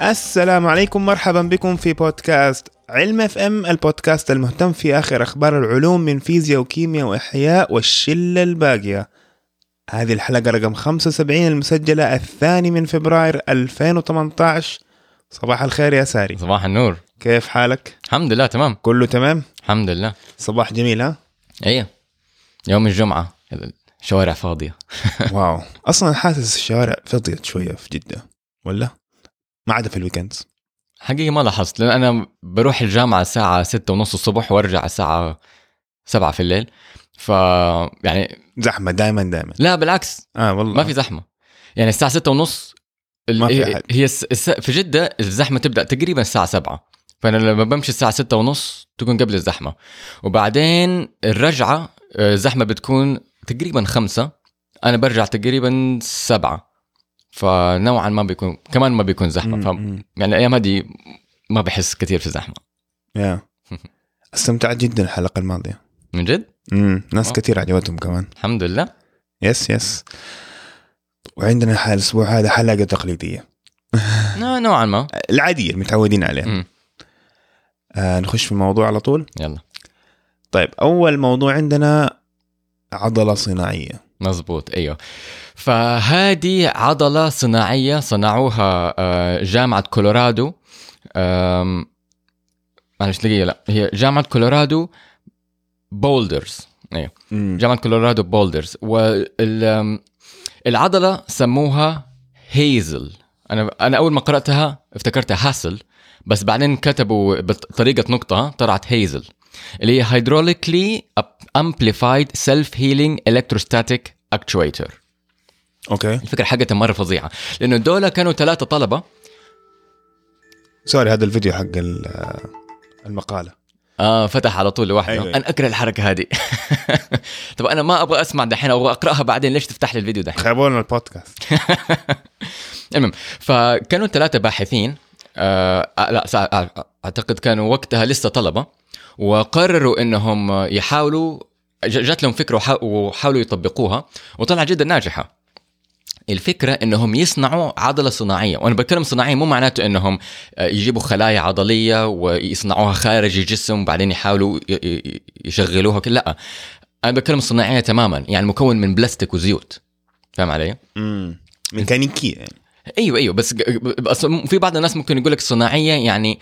السلام عليكم مرحبا بكم في بودكاست علم FM البودكاست المهتم في آخر أخبار العلوم من فيزياء وكيمياء وإحياء والشلة الباقية. هذه الحلقة رقم 75 المسجلة الثاني من فبراير 2018 صباح الخير يا ساري صباح النور كيف حالك؟ الحمد لله تمام كله تمام؟ الحمد لله صباح جميل ها؟ إيه يوم الجمعة الشوارع فاضية wow أصلا حاسس الشوارع فضيت شوية في جدة ولا؟ ما عدا في ال weekends حقيقة ما لاحظت لأن أنا بروح الجامعة الساعة ستة ونص الصبح وأرجع الساعة سبعة في الليل. ف يعني زحمة دائما دائما لا بالعكس. آه والله. ما في زحمة. يعني الساعة ستة ونص ال- ما في أحد. هي الس... في جدة الزحمة تبدأ تقريبا الساعة سبعة. فأنا لما بمشي الساعة ستة ونص تكون قبل الزحمة. وبعدين الرجعة آه، الزحمة بتكون تقريبا خمسة. أنا برجع تقريبا سبعة. فنوعا ما بيكون كمان ما بيكون زحمة. ف... يعني الأيام هذه ما بحس كثير في زحمة. يا. استمتعت جدا الحلقة الماضية. من جد؟ امم ناس. كثير عجبتهم كمان. الحمد لله. يس يس. وعندنا الأسبوع هذا حلقة تقليدية. نوع- نوعا ما. العادية المتعودين عليها. آه نخش في الموضوع على طول. يلا. طيب أول موضوع عندنا عضلة صناعية. مزبوط إيوه. فهذه عضلة صناعية صنعوها آه، جامعة كولورادو. معلش دقيقة لا هي جامعة كولورادو بولدرز. إيوه. جامعة كولورادو بولدرز. والعضله سموها هيزل. أنا أنا أول ما قرأتها افتكرتها هاسل بس بعدين كتبوا بطريقه نقطة طلعت هيزل اللي هي hydraulically amplified self healing electrostatic actuator. okay الفكرة حقتها مرة فظيعة. لأنه دول كانوا ثلاثة طلبة. sorry هذا الفيديو حق ال- آه، المقالة. آه فتح على طول لوحده. أيوة. أنا أكره الحركة هذه. طب أنا ما أبغى أسمع دحين أبغى أقرأها بعدين. ليش تفتح لي الفيديو دحين؟ خربونا البودكاست. المهم فكانوا ثلاثة باحثين. آه آه، لا سا- آه، أعتقد كانوا وقتها لسه طلبة. وقرروا إنهم يحاولوا جات لهم فكرة وحا- وحاولوا يطبقوها وطلعت جدا ناجحة. الفكرة إنهم يصنعوا عضلة صناعية وأنا بتكلم صناعية مو معناته إنهم آه، يجيبوا خلايا عضلية ويصنعوها خارج الجسم وبعدين يحاولوا يشغلوها لأ. أنا بتكلم صناعية تماما يعني مكون من بلاستيك وزيوت. فاهم علي؟ امم ميكانيكية يعني. أيوه أيوه بس في بعض الناس ممكن يقول لك صناعية يعني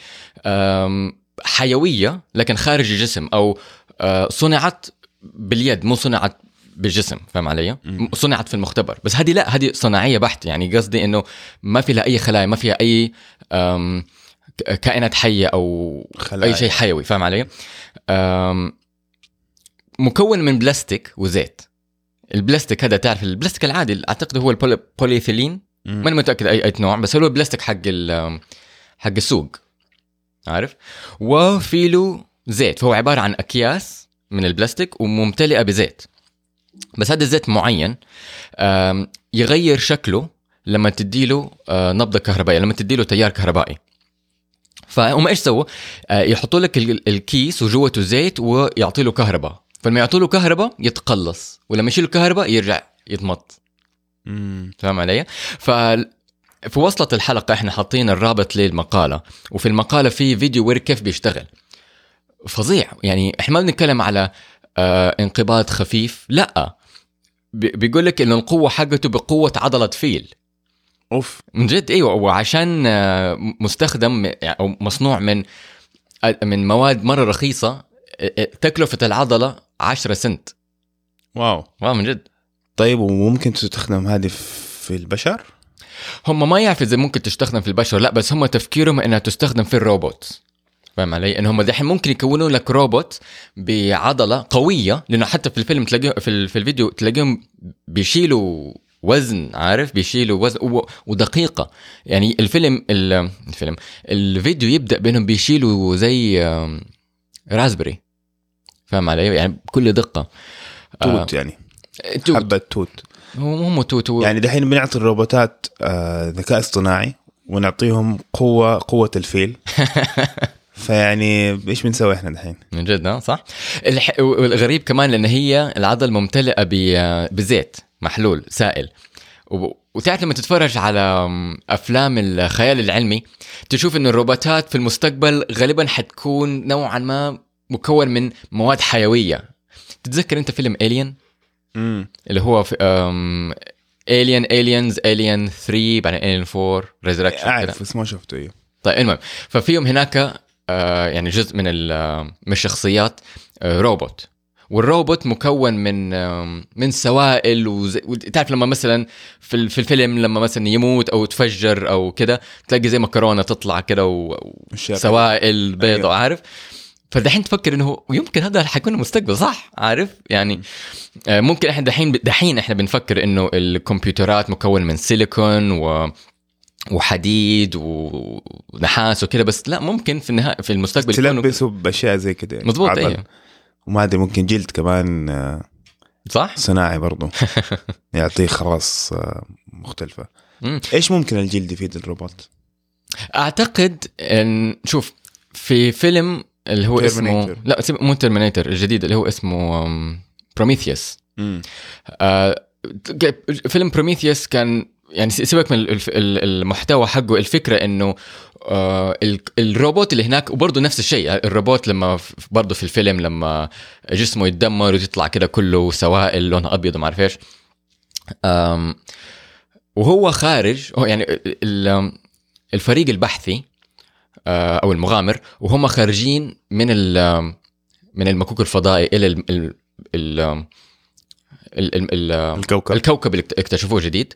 حيوية لكن خارج الجسم أو آه، صنعت باليد مو صنعت بالجسم فاهم علي؟ صنعت في المختبر بس هذه لا هذه صناعية بحت يعني قصدي إنه ما في لها أي خلايا ما فيها أي كائنات حية أو خلايا. اي شيء حيوي فاهم علي؟ مكون من بلاستيك وزيت البلاستيك هذا تعرف البلاستيك العادي أعتقد هو البوليثيلين. ماني متأكد اي أي نوع بس هو البلاستيك حق حق السوق عارف وفي له زيت فهو عبارة عن أكياس من البلاستيك وممتلئة بزيت بس هذا الزيت معين يغير شكله لما تديله آه، نبضة كهربائية لما تديله تيار كهربائي فهم إيش سووا؟ آه، يحطوا لك ال- الكيس وجوته زيت ويعطي له كهرباء فلما يعطوا له كهرباء يتقلص ولما يشيلوا كهرباء يرجع يتمط. فاهم علي؟ ف في وصلة الحلقة إحنا حاطين الرابط للمقالة وفي المقالة في فيديو وري كيف بيشتغل. فظيع. يعني إحنا ما بنتكلم على آه انقباض خفيف لا. بي- بيقول لك إنه القوة حقته بقوة عضلة فيل. أوف. من جد إيوه. وعشان آه، مستخدم أو مصنوع من آه، من مواد مرة رخيصة آه، تكلفة العضلة 10 سنت. واو. واو من جد. طيب وممكن تستخدم هذه في البشر؟ هم ما يعرف إذا ممكن تستخدم في البشر لا بس هم تفكيرهم إنها تستخدم في الروبوت. فاهم علي؟ إن هم دحين ممكن يكونوا لك روبوت بعضلة قوية لأنه حتى في الفيلم تلاقيه في, في الفيديو تلاقيهم بيشيلوا وزن عارف؟ بيشيلوا وزن ودقيقة. يعني الفيلم ال- الفيلم الفيديو يبدأ بأنهم بيشيلوا زي رازبري فاهم علي؟ يعني بكل دقة. توت يعني. آه، توت. حبة توت. هو مو توت هو يعني دحين بنعطي الروبوتات آه ذكاء اصطناعي ونعطيهم قوه قوة الفيل. فيعني إيش بنسوي إحنا دحين؟ من جد ها؟ صح. الح... والغريب كمان لأن هي العضل ممتلئة ب... بزيت محلول سائل. و... وتعرف لما تتفرج على أفلام الخيال العلمي تشوف انه الروبوتات في المستقبل غالبا حتكون نوعا ما مكون من مواد حيوية. تتذكر أنت فيلم Alien اللي هو في Alien Aliens Alien 3 بعدين Alien 4 Resurrection أعرف بس ما شفته أيوه طيب المهم ففيهم هناك آه، يعني جزء من ال- من الشخصيات آه، روبوت والروبوت مكون من من سوائل وزي تعرف لما مثلا في في الفيلم لما مثلا يموت أو تفجر أو كده تلاقي زي مكرونة تطلع كده. وسوائل بيضاء أيوه. عارف؟ فدحين تفكر إنه يمكن هذا حيكون المستقبل صح عارف يعني آه، ممكن إحنا دحين دحين إحنا بنفكر إنه الكمبيوترات مكون من سيليكون و وحديد ونحاس وكده بس لا ممكن في النهاية في المستقبل تلبسوا بأشياء زي كده يعني. مضبوط. أيوه وما أدري ممكن جلد كمان آه، صح؟ صناعي برضو يعطيه خواص آه، مختلفة. إيش ممكن الجلد يفيد الروبوت؟ أعتقد إن شوف في فيلم اللي هو اسمه Terminator. لا سيب- مو Terminator الجديد اللي هو اسمه Prometheus آه، فيلم بروميثيوس كان يعني سيبك من الف- ال- المحتوى حقه الفكرة إنه آه، ال- الروبوت اللي هناك وبرضه نفس الشيء. الروبوت لما ف- برضه في الفيلم لما جسمه يتدمر ويطلع كده كله سوائل لونها أبيض وما أعرف إيش. آم، وهو خارج هو يعني ال- ال- الفريق البحثي أو المغامر وهم خارجين من ال- من المكوك الفضائي إلى ال- ال- ال- ال- ال- ال- الكوكب. الكوكب اللي اكت- اكتشفوه جديد.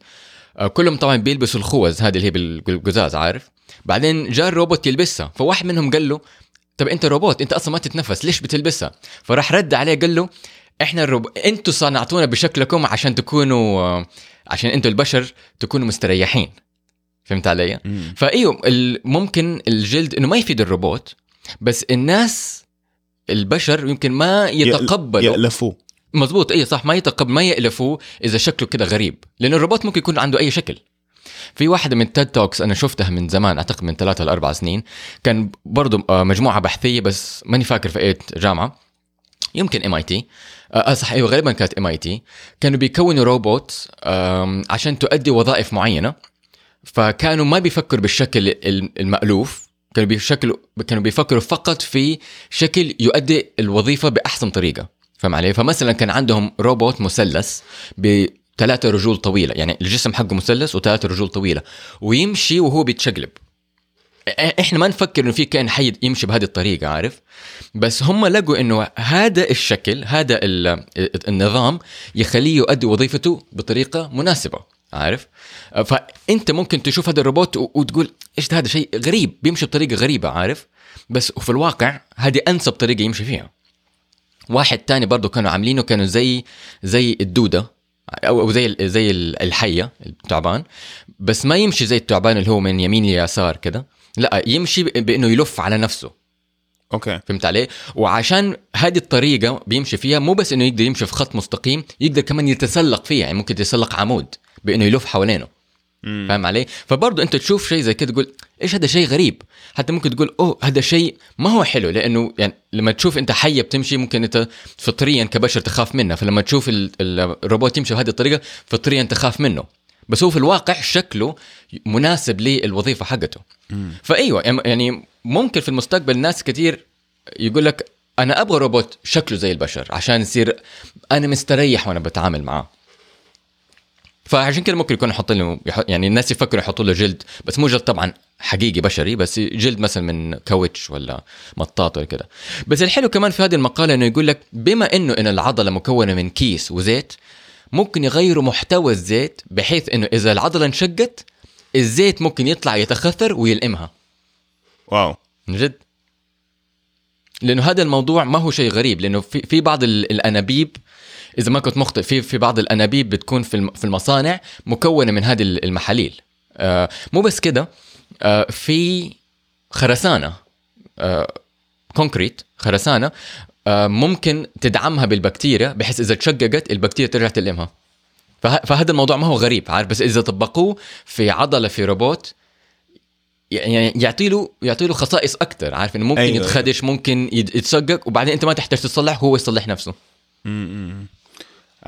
آه، كلهم طبعا بيلبسوا الخوذ هذه اللي هي بال- بالقزاز عارف؟ بعدين جاء الروبوت يلبسها فواحد منهم قال له طب أنت روبوت أنت أصلا ما تتنفس ليش بتلبسها؟ فراح رد عليه قال له إحنا الروب... أنتوا صنعتونا بشكلكم عشان تكونوا آه، عشان أنتوا البشر تكونوا مستريحين. فهمت علي. فايوه ممكن الجلد إنه ما يفيد الروبوت بس الناس البشر يمكن ما يتقبلوا. يألفوه. مزبوط اي صح ما يتقبل ما يألفوه إذا شكله كده غريب لأن الروبوت ممكن يكون عنده أي شكل. في واحدة من TED Talks أنا شفتها من زمان أعتقد من ثلاثة لاربع سنين كان برضو آه، مجموعة بحثية بس ماني فاكر في أي جامعة. يمكن MIT آه صح أيوه غالبا كانت MIT كانوا بيكونوا روبوت عشان تؤدي وظائف معينة. فكانوا ما بيفكروا بالشكل ال- المألوف كانوا بيشكلوا كانوا بيفكروا فقط في شكل يؤدي الوظيفة بأحسن طريقة. فهم علي؟ فمثلا كان عندهم روبوت مثلث بثلاثة رجول طويلة يعني الجسم حقه مثلث وثلاثة رجول طويلة ويمشي وهو بيتشقلب. إحنا ما نفكر إنه في كائن حي يمشي بهذه الطريقة عارف؟ بس هم لقوا إنه هذا الشكل هذا ال- النظام يخليه يؤدي وظيفته بطريقة مناسبة. عارف؟ فأنت ممكن تشوف هذا الروبوت وتقول إيش هذا شيء غريب بيمشي بطريقة غريبة عارف؟ بس في الواقع هذه أنسب طريقة يمشي فيها. واحد تاني برضو كانوا عاملينه كانوا زي زي الدودة أو زي زي الحية التعبان. بس ما يمشي زي التعبان اللي هو من يمين ليسار كده. لا يمشي بإنه يلف على نفسه. أوكي. فهمت علي؟ وعشان هذه الطريقة بيمشي فيها مو بس إنه يقدر يمشي في خط مستقيم يقدر كمان يتسلق فيها يعني ممكن يتسلق عمود. بانه يلف حوالينه. فاهم علي؟ فبرضه انت تشوف شيء زي كده تقول إيش هذا شيء غريب حتى ممكن تقول أوه هذا شيء ما هو حلو لأنه يعني لما تشوف أنت حية بتمشي ممكن أنت فطريا كبشر تخاف منها فلما تشوف ال- ال- الروبوت يمشي بهذه الطريقة فطريا تخاف منه بس هو في الواقع شكله مناسب للوظيفة حقته مم. فأيوة يعني ممكن في المستقبل ناس كثير يقول لك أنا أبغى روبوت شكله زي البشر عشان يصير أنا مستريح وأنا بتعامل معاه فعشان كده ممكن يكون يحط له يعني الناس يفكروا يحطوا له جلد بس مو جلد طبعا حقيقي بشري بس جلد مثلا من كاوتش ولا مطاط ولا كده. بس الحلو كمان في هذه المقالة إنه يقول لك بما إنه إن العضلة مكونة من كيس وزيت ممكن يغيروا محتوى الزيت بحيث إنه إذا العضلة انشقت الزيت ممكن يطلع يتخثر ويلمها. واو. من جد؟ لأنه هذا الموضوع ما هو شيء غريب لأنه في في بعض ال- الأنابيب إذا ما كنت مخطئ في في بعض الأنابيب بتكون في في المصانع مكونة من هذه ال- المحاليل. آه مو بس كده آه في خرسانة concrete خرسانة آه ممكن تدعمها بالبكتيريا بحيث إذا تشققت البكتيريا ترجع تلمها. فه- فهذا الموضوع ما هو غريب عارف؟ بس إذا طبقوه في عضلة في روبوت يعني يعطي له يعطي له خصائص أكثر عارف؟ إنه ممكن أيوة، أيوة. يتخدش ممكن يت- يتشقق وبعدين أنت ما تحتاج تصلح هو يصلح نفسه. مم.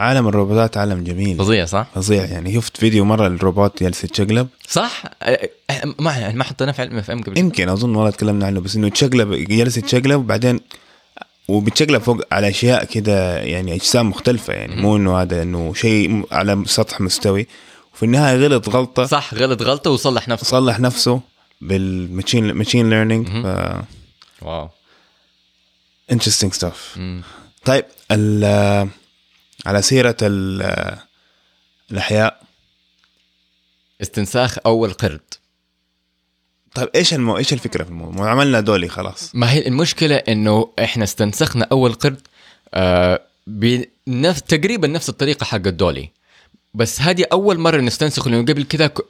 عالم الروبوتات عالم جميل. فظيع صح؟ فظيع. يعني شفت فيديو مرة الروبوت جالس يتشقلب. صح؟ أه، أه، ما ما حطيناه في علم FM قبل. يمكن أظن والله تكلمنا عنه بس إنه يتشقلب جالس يتشقلب وبعدين وبتشقلب فوق على أشياء كده يعني أجسام مختلفة يعني مو إنه هذا إنه شيء على سطح مستوي. وفي النهاية غلط غلطة. صح غلط غلطة وصلح نفسه. صلح نفسه بال machine machine learning ف واو. Interesting stuff. طيب ال- على سيرة ال- الأحياء. استنساخ أول قرد. طيب إيش المو... إيش الفكرة في الموضوع؟ عملنا دولي خلاص. ما هي المشكلة إنه إحنا استنسخنا أول قرد آه بنفس تقريبا نفس الطريقة حق الدولي. بس هذه أول مرة نستنسخه لأنه قبل كذا ك-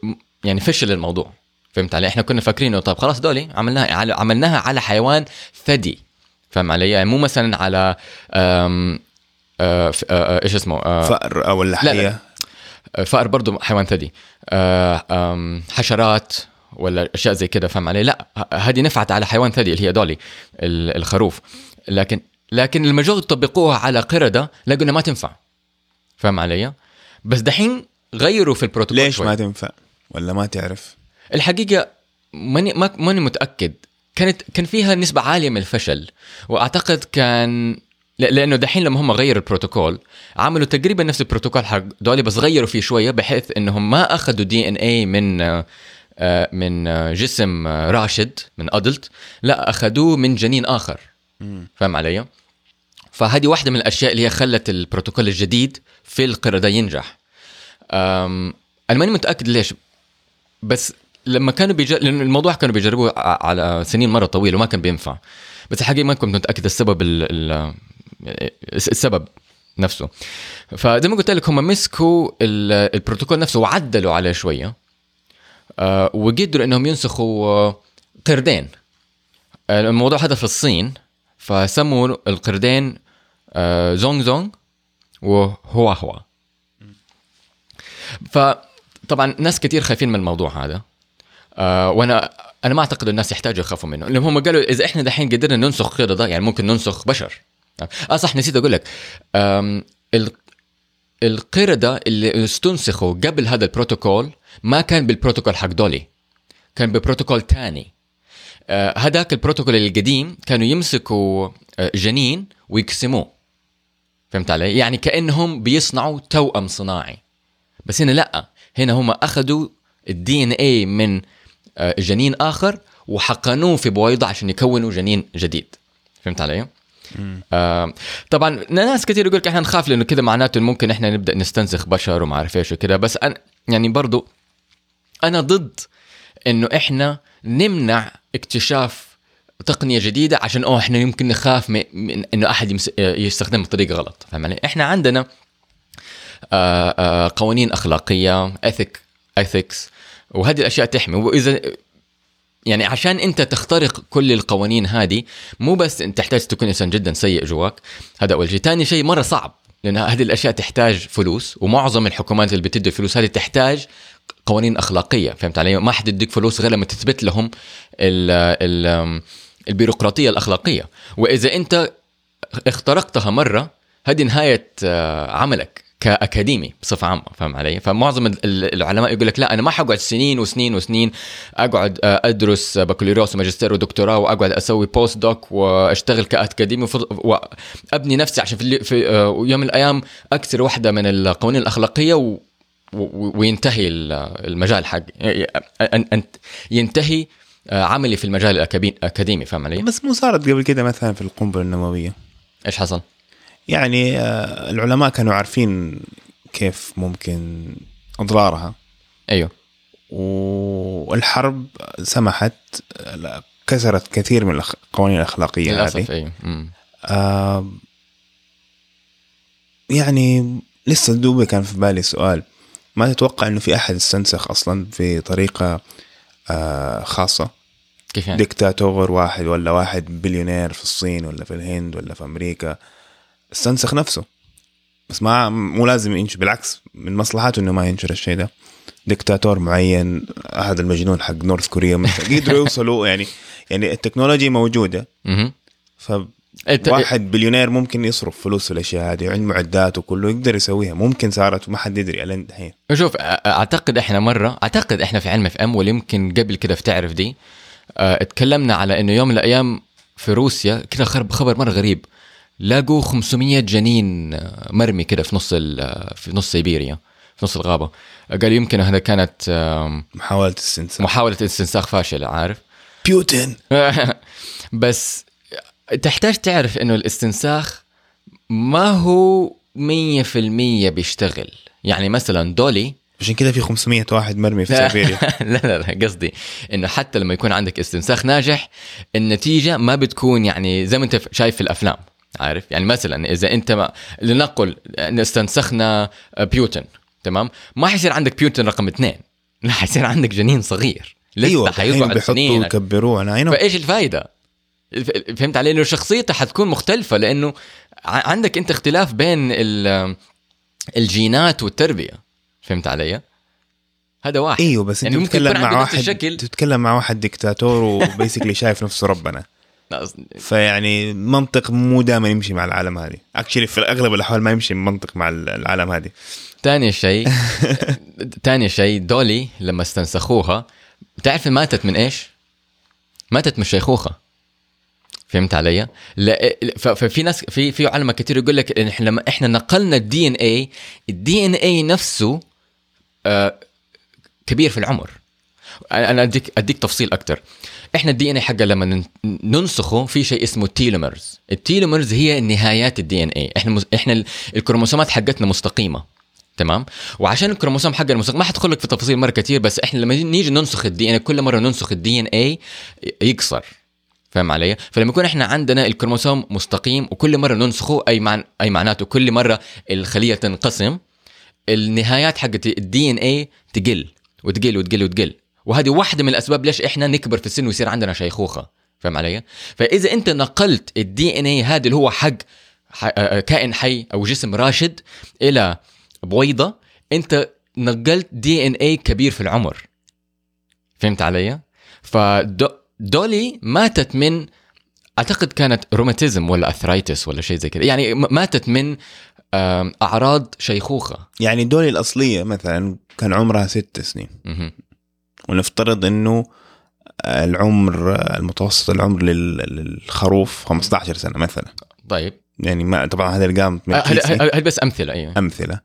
يعني فشل الموضوع. فهمت علي؟ إحنا كنا فاكرين انه طيب خلاص دولي عملناها على عملناها على حيوان ثدي. فاهم علي؟ يعني مو مثلا على آم آه آه آه، إيش اسمه؟ آه فأر أو لا. اللحية؟ فأر برضو حيوان ثدي. آه، حشرات ولا أشياء زي كده فاهم علي؟ لا هذه نفعت على حيوان ثدي اللي هي دولي ال- الخروف. لكن لكن لما جو طبقوها على قردة لقوا انها ما تنفع. فاهم علي؟ بس دحين غيروا في البروتوكول ليش شوي. ما تنفع؟ ولا ما تعرف؟ الحقيقة ماني ما- ماني متأكد. كانت كان فيها نسبة عالية من الفشل وأعتقد كان لأنه دحين لما هم غيروا البروتوكول عملوا تقريبا نفس البروتوكول حق دولي بس غيروا فيه شوية بحيث إنهم ما أخذوا دي ان اي من آه، من آه، جسم آه، راشد من ادلت لا أخذوه من جنين آخر. فاهم علي؟ فهذه واحدة من الأشياء اللي هي خلت البروتوكول الجديد في القرده ينجح. أنا ماني متأكد ليش بس لما كانوا بيجر... لأن الموضوع كانوا بيجربوه على سنين مرة طويلة وما كان بينفع. بس الحقيقة ما كنت متأكد السبب ال... ال... السبب نفسه. فزي ما قلت لك هم مسكوا ال- البروتوكول نفسه وعدلوا عليه شوية آه، وقدروا إنهم ينسخوا آه، قردين. الموضوع هذا في الصين فسموا القردين آه، زونغ زونغ وهوا هوا فطبعا ناس كثير خايفين من الموضوع هذا وأنا أنا ما أعتقد الناس يحتاجوا يخافوا منه لأن هم قالوا إذا إحنا دحين قدرنا ننسخ قردة يعني ممكن ننسخ بشر. آه صح نسيت أقول لك. القردة اللي استنسخوا قبل هذا البروتوكول ما كان بالبروتوكول حق دولي كان ببروتوكول تاني. آه، هذاك البروتوكول القديم كانوا يمسكوا آه، جنين ويقسموه. فهمت علي؟ يعني كأنهم بيصنعوا توأم صناعي. بس هنا لأ هنا هم أخذوا الدي إن اي من آه، جنين آخر وحقنوه في بويضة عشان يكونوا جنين جديد. فهمت علي؟ آه طبعا ناس كثير يقول لك إحنا نخاف لأنه كذا معناته ممكن إحنا نبدأ نستنسخ بشر وما أعرف إيش وكذا. بس أنا يعني برضو أنا ضد إنه إحنا نمنع اكتشاف تقنية جديدة عشان أوه إحنا يمكن نخاف من, إنه أحد يمس... يستخدمها بطريقة غلط. فاهم علي؟ إحنا عندنا آه، آه، قوانين أخلاقية اثيك اثكس وهذه الأشياء تحمي. وإذا يعني عشان انت تخترق كل القوانين هذه مو بس انت تحتاج تكون إنسان جدا سيء جواك. هذا أول شيء. ثاني شيء مرة صعب لأن هذه الأشياء تحتاج فلوس ومعظم الحكومات اللي بتدي الفلوس هذه تحتاج قوانين أخلاقية فهمت علي؟ ما حد يديك فلوس غير لما تثبت لهم ال ال البيروقراطية الأخلاقية. وإذا أنت اخترقتها مرة هذه نهاية عملك. كأكاديمي بصفة عامة فاهم علي؟ فمعظم ال- ال- العلماء يقول لك لا أنا ما حقعد سنين وسنين وسنين أقعد آه، أدرس بكالوريوس وماجستير ودكتوراه وأقعد أسوي بوست دوك وأشتغل كأكاديمي وابني نفسي عشان في, في آه، يوم من الأيام أكسر واحدة من القوانين الأخلاقية وينتهي ال- المجال حقي أن- أن- ينتهي آه، عملي في المجال الأكاديمي فاهم علي؟ بس مو صارت قبل كده مثلا في القنبلة النووية إيش حصل؟ يعني آه، العلماء كانوا عارفين كيف ممكن إضرارها. أيوه. والحرب سمحت كسرت كثير من القوانين الأخلاقية هذه. للأسف أيوه. مم. آه يعني لسه دوبي كان في بالي سؤال. ما تتوقع إنه في أحد استنسخ أصلا في طريقة آه خاصة؟ كيف يعني؟ ديكتاتور واحد ولا واحد بليونير في الصين ولا في الهند ولا في أمريكا؟ استنسخ نفسه. بس ما مو لازم ينشر بالعكس من مصلحته إنه ما ينشر الشيء ده. ديكتاتور معين أحد المجنون حق North Korea قدروا يوصلوا يعني يعني التكنولوجيا موجودة. ف واحد بليونير ممكن يصرف فلوس في الأشياء هذه وعنده معدات وكله يقدر يسويها. ممكن صارت وما حد يدري الين دحين شوف أعتقد إحنا مرة أعتقد إحنا في علم FM ولا يمكن قبل كده في تعرف دي اتكلمنا على إنه يوم من الأيام في روسيا كده خرب خبر مرة غريب. لاقوا 500 جنين مرمي كده في نص ال- في نص سيبيريا في نص الغابة. قالوا يمكن هذا كانت آم، محاولة استنساخ. محاولة استنساخ فاشلة عارف؟ بيوتن بس تحتاج تعرف إنه الاستنساخ ما هو 100% بيشتغل. يعني مثلا دولي عشان كذا في 500 واحد مرمي في سيبيريا. لا لا لا قصدي إنه حتى لما يكون عندك استنساخ ناجح النتيجة ما بتكون يعني زي ما أنت شايف في الأفلام. عارف؟ يعني مثلا إذا أنت ما لنقل استنسخنا بيوتن تمام؟ ما حيصير عندك بيوتن رقم اثنين. لا حيصير عندك جنين صغير. لسه أيوه حيقعد سنين يكبروه أنا عينه فإيش الفائده؟ فهمت علي؟ إنه شخصيته حتكون مختلفة لأنه عندك أنت اختلاف بين ال- الجينات والتربية. فهمت علي؟ هذا واحد. أيوه بس أنت يعني ممكن تتكلم مع واحد الشكل. تتكلم مع واحد دكتاتور و basically شايف نفسه ربنا. فيعني منطق مو دائما يمشي مع العالم هذه. Actually في اغلب الاحوال ما يمشي منطق مع العالم هذه. تاني شيء تاني شيء دولي لما استنسخوها تعرف ماتت من إيش؟ ماتت من الشيخوخه فهمت علي؟ لا ففي ناس في في علماء كثير يقول لك إحنا لما إحنا نقلنا ال DNA ال DNA نفسه آه كبير في العمر. أنا أديك أديك تفصيل أكثر إحنا ال DNA حقه لما نن- ننسخه في شيء اسمه ال telomeres ال telomeres هي نهايات ال DNA إحنا إحنا ال- الكروموسومات حقتنا مستقيمة. تمام؟ وعشان الكروموسوم حقنا مستقيم ما حدخل لك في تفاصيل مرة كثير بس إحنا لما نيجي ننسخ ال DN كل مرة ننسخ ال DNA يقصر فاهم علي؟ فلما يكون إحنا عندنا الكروموسوم مستقيم وكل مرة ننسخه أي معنى أي معناته كل مرة الخلية تنقسم النهايات حقت ال DNA تقل وتقل وتقل وتقل. وهذه واحدة من الأسباب ليش إحنا نكبر في السن ويصير عندنا شيخوخة فاهم علي؟ فإذا أنت نقلت ال DNA هذا اللي هو حق ح- آه، كائن حي أو جسم راشد إلى بويضة أنت نقلت DNA كبير في العمر فهمت علي؟ فدولي ماتت من أعتقد كانت روماتيزم ولا arthritis ولا شيء زي كذا يعني ماتت من أعراض شيخوخة يعني دولي الأصلية مثلا كان عمرها ست سنين. ونفترض إنه العمر المتوسط العمر لل- للخروف 15 سنة مثلا. طيب. يعني ما طبعا هذه الأرقام آه، ملكيسي هذه بس أمثلة أيوه أمثلة.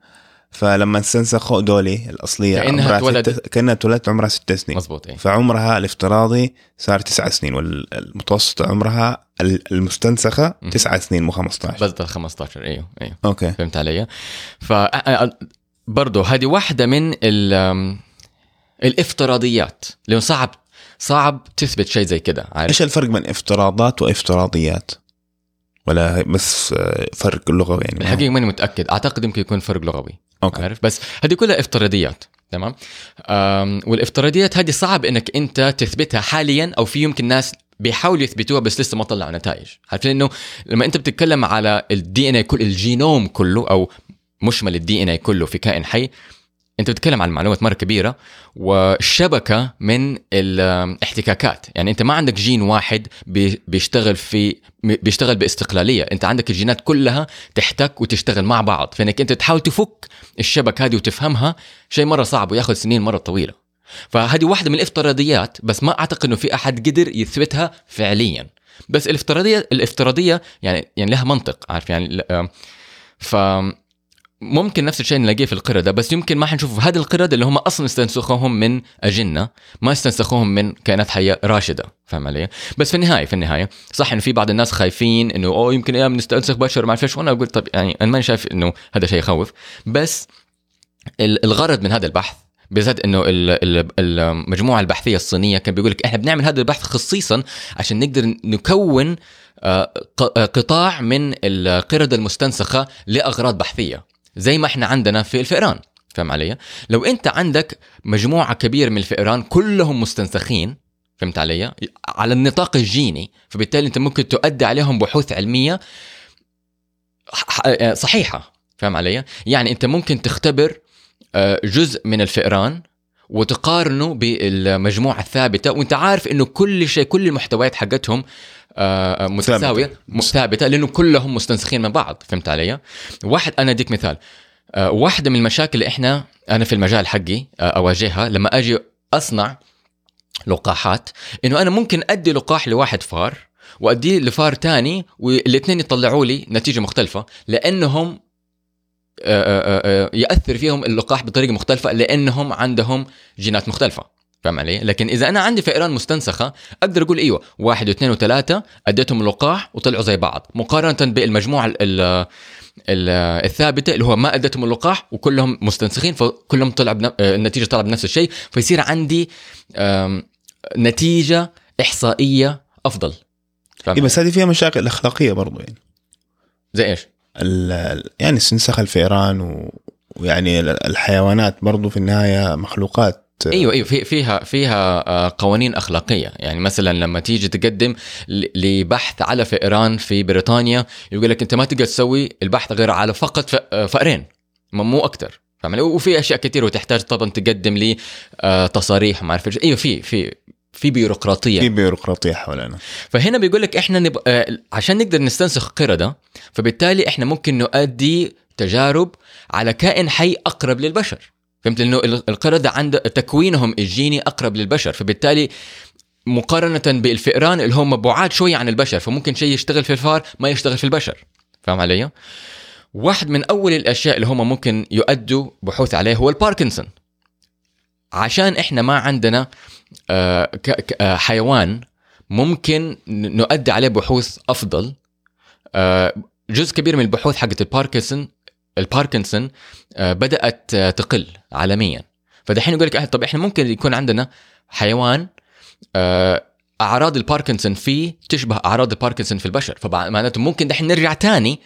فلما استنسخوا دولي الأصلية عمرها اتولدت. ست... كأنها اتولدت عمرها ست سنين. مزبوط إيه. فعمرها الافتراضي صار تسع سنين والمتوسط عمرها ال- المستنسخة مم. تسعة سنين مو 15 بس ده 15 أيوه أيوه أوكي. فهمت علي؟ ف برضه هذه واحدة من ال الافتراضيات. لأنه صعب صعب تثبت شيء زي كده عارف؟ إيش الفرق بين افتراضات وافتراضيات؟ ولا بس فرق لغوي يعني؟ الحقيقة ماني متأكد. أعتقد يمكن يكون فرق لغوي أوكي. عارف؟ بس هذه كلها افتراضيات تمام؟ والافتراضيات هذه صعب إنك أنت تثبتها حاليا أو في يمكن ناس بيحاولوا يثبتوها بس لسه ما طلعوا نتائج عارفين انه لما أنت بتتكلم على ال DNA كل الجينوم كله أو مشمل ال DNA كله في كائن حي انت بتتكلم عن معلومات مرة كبيرة وشبكه من الاحتكاكات. يعني انت ما عندك جين واحد بي- بيشتغل في بيشتغل باستقلالية. انت عندك الجينات كلها تحتك وتشتغل مع بعض. فإنك انت تحاول تفك الشبكة هذه وتفهمها شيء مرة صعب وياخذ سنين مرة طويلة. فهذه واحدة من الافتراضيات بس ما أعتقد إنه في أحد قدر يثبتها فعليا. بس الافتراضية الافتراضية يعني يعني لها منطق عارف يعني ل- ف ممكن نفس الشيء نلاقيه في القردة بس يمكن ما حنشوف هذه القردة اللي هم أصلا استنسخوهم من أجنة ما استنسخوهم من كائنات حية راشدة فاهم علي؟ بس في النهاية في النهاية صح إنه في بعض الناس خايفين إنه أوه يمكن أيام نستنسخ بشر ما أعرف وأنا أقول طب يعني أنا ماني شايف إنه هذا شيء يخوف. بس ال- الغرض من هذا البحث بالذات إنه ال- ال- المجموعة البحثية الصينية كان بيقول لك إحنا بنعمل هذا البحث خصيصا عشان نقدر نكون آه، آه، قطاع من القردة المستنسخة لأغراض بحثية. زي ما إحنا عندنا في الفئران فاهم علي؟ لو انت عندك مجموعة كبيرة من الفئران كلهم مستنسخين فهمت علي؟ على النطاق الجيني فبالتالي انت ممكن تؤدي عليهم بحوث علمية ح- ح- صحيحة فاهم علي؟ يعني انت ممكن تختبر آه، جزء من الفئران وتقارنه بالمجموعة الثابتة وانت عارف انه كل شيء كل المحتويات حقتهم آه، متساوية م- ثابته لأنه كلهم مستنسخين من بعض فهمت علي؟ واحد أنا أديك مثال. آه، واحدة من المشاكل اللي إحنا أنا في المجال حقي آه، أواجهها لما أجي أصنع لقاحات إنه أنا ممكن أدي لقاح لواحد فار واديه لفار تاني والاثنين يطلعوا لي نتيجة مختلفة لأنهم آه، آه، آه، يأثر فيهم اللقاح بطريقة مختلفة لأنهم عندهم جينات مختلفة. فاهم علي؟ لكن إذا أنا عندي فئران مستنسخة أقدر أقول إيوه واحد واثنين وثلاثة أديتهم اللقاح وطلعوا زي بعض. مقارنة بالمجموعة ال ال ال الثابتة اللي هو ما أديتهم اللقاح وكلهم مستنسخين فكلهم طلع بن... النتيجة طلع بنفس الشيء فيصير عندي نتيجة إحصائية أفضل. فاهم إيه بس هذه فيها مشاكل أخلاقية برضو يعني. زي إيش؟ يعني استنساخ الفئران و... ويعني ال- الحيوانات برضو في النهاية مخلوقات. أيوه أيوه. في فيها فيها آه، قوانين أخلاقية. يعني مثلا لما تيجي تقدم لبحث على فئران في بريطانيا يقول لك أنت ما تقدر تسوي البحث غير على فقط آه، فئرين مو أكثر فاهم؟ وفي أشياء كثير وتحتاج طبعا تقدم لي آه، تصاريح ما أعرف. أيوه في في في بيروقراطية. في بيروقراطية حوالينا فهنا بيقول لك إحنا نب... عشان نقدر نستنسخ قردة فبالتالي إحنا ممكن نؤدي تجارب على كائن حي أقرب للبشر. فهمت؟ انه ال- القردة عند تكوينهم الجيني أقرب للبشر فبالتالي مقارنة بالفئران اللي هم بعاد شوية عن البشر فممكن شيء يشتغل في الفار ما يشتغل في البشر. فاهم علي؟ واحد من أول الأشياء اللي هم ممكن يؤدوا بحوث عليه هو الباركنسون. عشان إحنا ما عندنا آه، آه، حيوان ممكن نأدي عليه بحوث أفضل آه، جزء كبير من البحوث حقت الباركنسون الباركنسون آه، بدأت آه، تقل عالميا. فدحين يقول لك طب إحنا ممكن يكون عندنا حيوان آه، أعراض الباركنسون فيه تشبه أعراض الباركنسون في البشر. فمعناته ممكن دحين نرجع تاني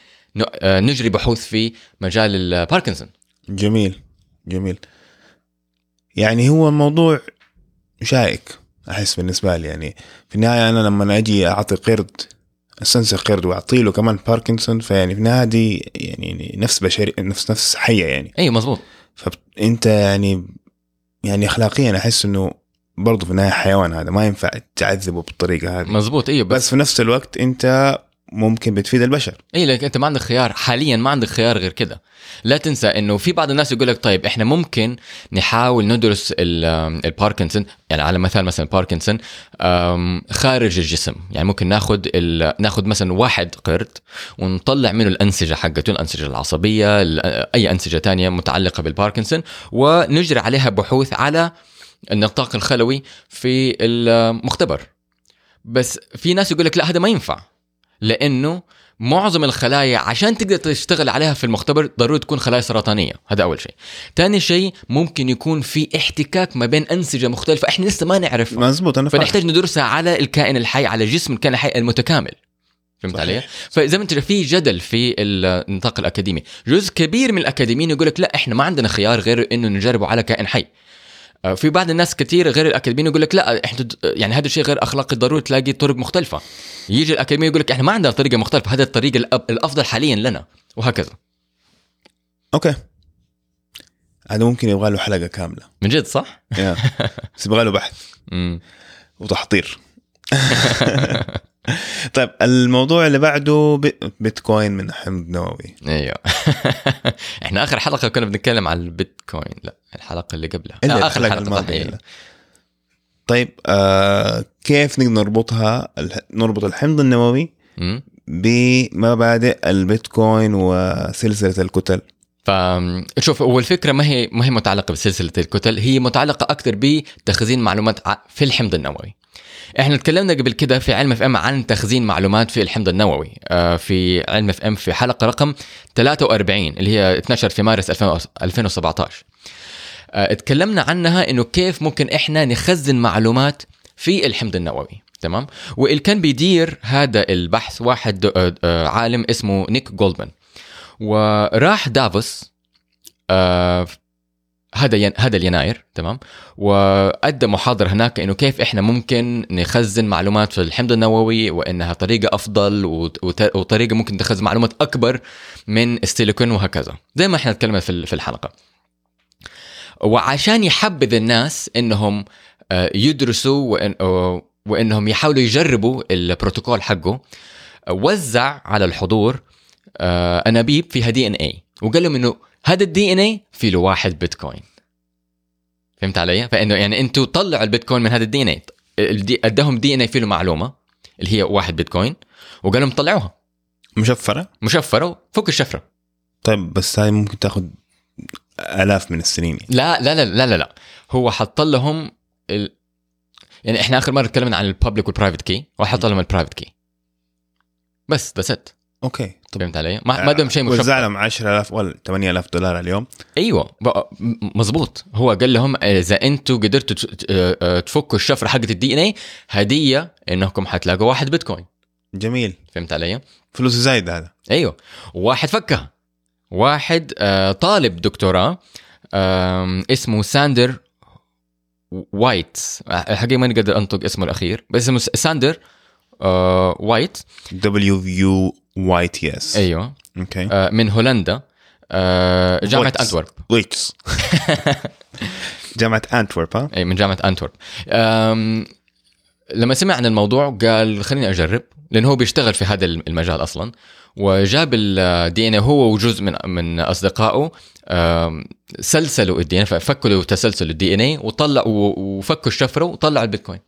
نجري بحوث في مجال الباركنسون. جميل جميل. يعني هو الموضوع شائك أحس بالنسبة لي يعني. في النهاية أنا لما أجي أعطي قرد استنسخ قرد وأعطي له كمان باركنسون فيعني في النهايه دي يعني نفس بشري نفس نفس حية يعني. اي مزبوط فانت يعني يعني اخلاقيا أحس إنه برضه في النهاية حيوان هذا ما ينفع تعذبه بالطريقة هذه. مزبوط أيوه بس بس في نفس الوقت أنت ممكن بتفيد البشر. اي لك أنت ما عندك خيار. حاليا ما عندك خيار غير كده. لا تنسى إنه في بعض الناس يقول لك طيب إحنا ممكن نحاول ندرس ال- الباركنسون يعني على مثال مثلا باركنسون خارج الجسم. يعني ممكن ناخذ ناخذ مثلا واحد قرد ونطلع منه الأنسجة حقته الأنسجة العصبية ال- أي أنسجة تانية متعلقة بالباركنسون ونجري عليها بحوث على النطاق الخلوي في المختبر. بس في ناس يقول لك لا هذا ما ينفع. لأنه معظم الخلايا عشان تقدر تشتغل عليها في المختبر ضروري تكون خلايا سرطانية هذا أول شيء ثاني شيء ممكن يكون في احتكاك ما بين أنسجة مختلفة إحنا لسه ما نعرف مزبوط أنا فاهم فنحتاج ندرسها على الكائن الحي على جسم الكائن الحي المتكامل فهمت صحيح. علي؟ فزي ما انت في جدل في النطاق الأكاديمي، جزء كبير من الأكاديميين يقول لك لا إحنا ما عندنا خيار غير إنه نجربه على كائن حي. آه، في بعض الناس كثير غير الأكاديميين يقول لك لا إحنا يعني هذا الشيء غير أخلاقي ضروري تلاقي طرق مختلفة. يجي الاكاديمي يقول لك إحنا ما عندنا طريقة مختلفة، هذا الطريقة الأفضل حاليا لنا وهكذا. أوكي هذا ممكن يبغى له حلقة كاملة من جد صح؟ بس يبغى له بحث وتحضير طيب الموضوع اللي بعده بي- بيتكوين من حمض نووي أيوه إحنا آخر حلقة كنا بنتكلم عن البيتكوين لا الحلقة اللي قبلها اللي لا، الحلقة صح، الماضية. إيه. طيب آه كيف نقدر نربطها نربط الحمض النووي. بمبادئ البيتكوين وسلسلة الكتل فشوف هو الفكرة ما هي ما هي متعلقة بسلسلة الكتل هي متعلقة أكثر بتخزين معلومات في الحمض النووي إحنا تكلمنا قبل كده في علم FM عن تخزين معلومات في الحمض النووي. آه، في علم FM في حلقة رقم 43 اللي هي 12 في مارس 2000 2017 آه، اتكلمنا عنها انه كيف ممكن إحنا نخزن معلومات في الحمض النووي. تمام؟ واللي كان بيدير هذا البحث واحد آه، عالم اسمه نيك جولدمان. وراح دافوس هذا ين... هذا اليناير تمام؟ وأدى محاضرة هناك إنه كيف إحنا ممكن نخزن معلومات في الحمض النووي وإنها طريقة أفضل وت... وطريقة ممكن تخزن معلومات أكبر من السيليكون وهكذا زي ما إحنا تكلمنا في في الحلقة. وعشان يحبذ الناس إنهم آه، يدرسوا وإن... وإنهم يحاولوا يجربوا البروتوكول حقه وزع على الحضور آه، أنابيب فيها DNA وقال لهم إنه هذا ال DNA في له واحد بيتكوين. فهمت علي؟ فإنه يعني أنتم طلعوا البيتكوين من هذا ال DNA أداهم DNA فيه له معلومة اللي هي واحد بيتكوين وقال لهم طلعوها. مشفرة؟ مشفرة فك الشفرة. طيب بس هاي ممكن تاخذ آلاف من السنين. يعني. لا لا لا لا لا, لا. هو حط لهم ال... يعني إحنا آخر مرة تكلمنا عن ال public وال private key وحط لهم ال private key بس that's it أوكي. فهمت علي؟ ما ما دام شيء مشفر وزع لهم 10000 ولا 8000 دولار اليوم. أيوه. مزبوط هو قال لهم إذا أنتم قدرتوا آه، تفكوا الشفرة حقت ال DNA هدية إنكم حتلاقوا واحد بيتكوين. جميل. فهمت علي؟ فلوس زايد هذا. أيوه. واحد فكها. واحد آه، طالب دكتوراه اسمه ساندر وايت الحقيقة ماني قادر أنطق اسمه الأخير بس اسمه ساندر آه، وايت. W U Y T S أيوه. أوكي آه، من هولندا. آه، جامعة. أنتورب. ويتس جامعة أنتورب ها؟ أي من جامعة أنتورب. لما سمع عن الموضوع قال خليني أجرب لأنه هو بيشتغل في هذا المجال أصلا. وجاب ال DNA هو وجزء من من أصدقائه سلسلوا ال DNA فكوا له تسلسل ال DNA وطلع و- وفكوا الشفرة وطلعوا البيتكوين.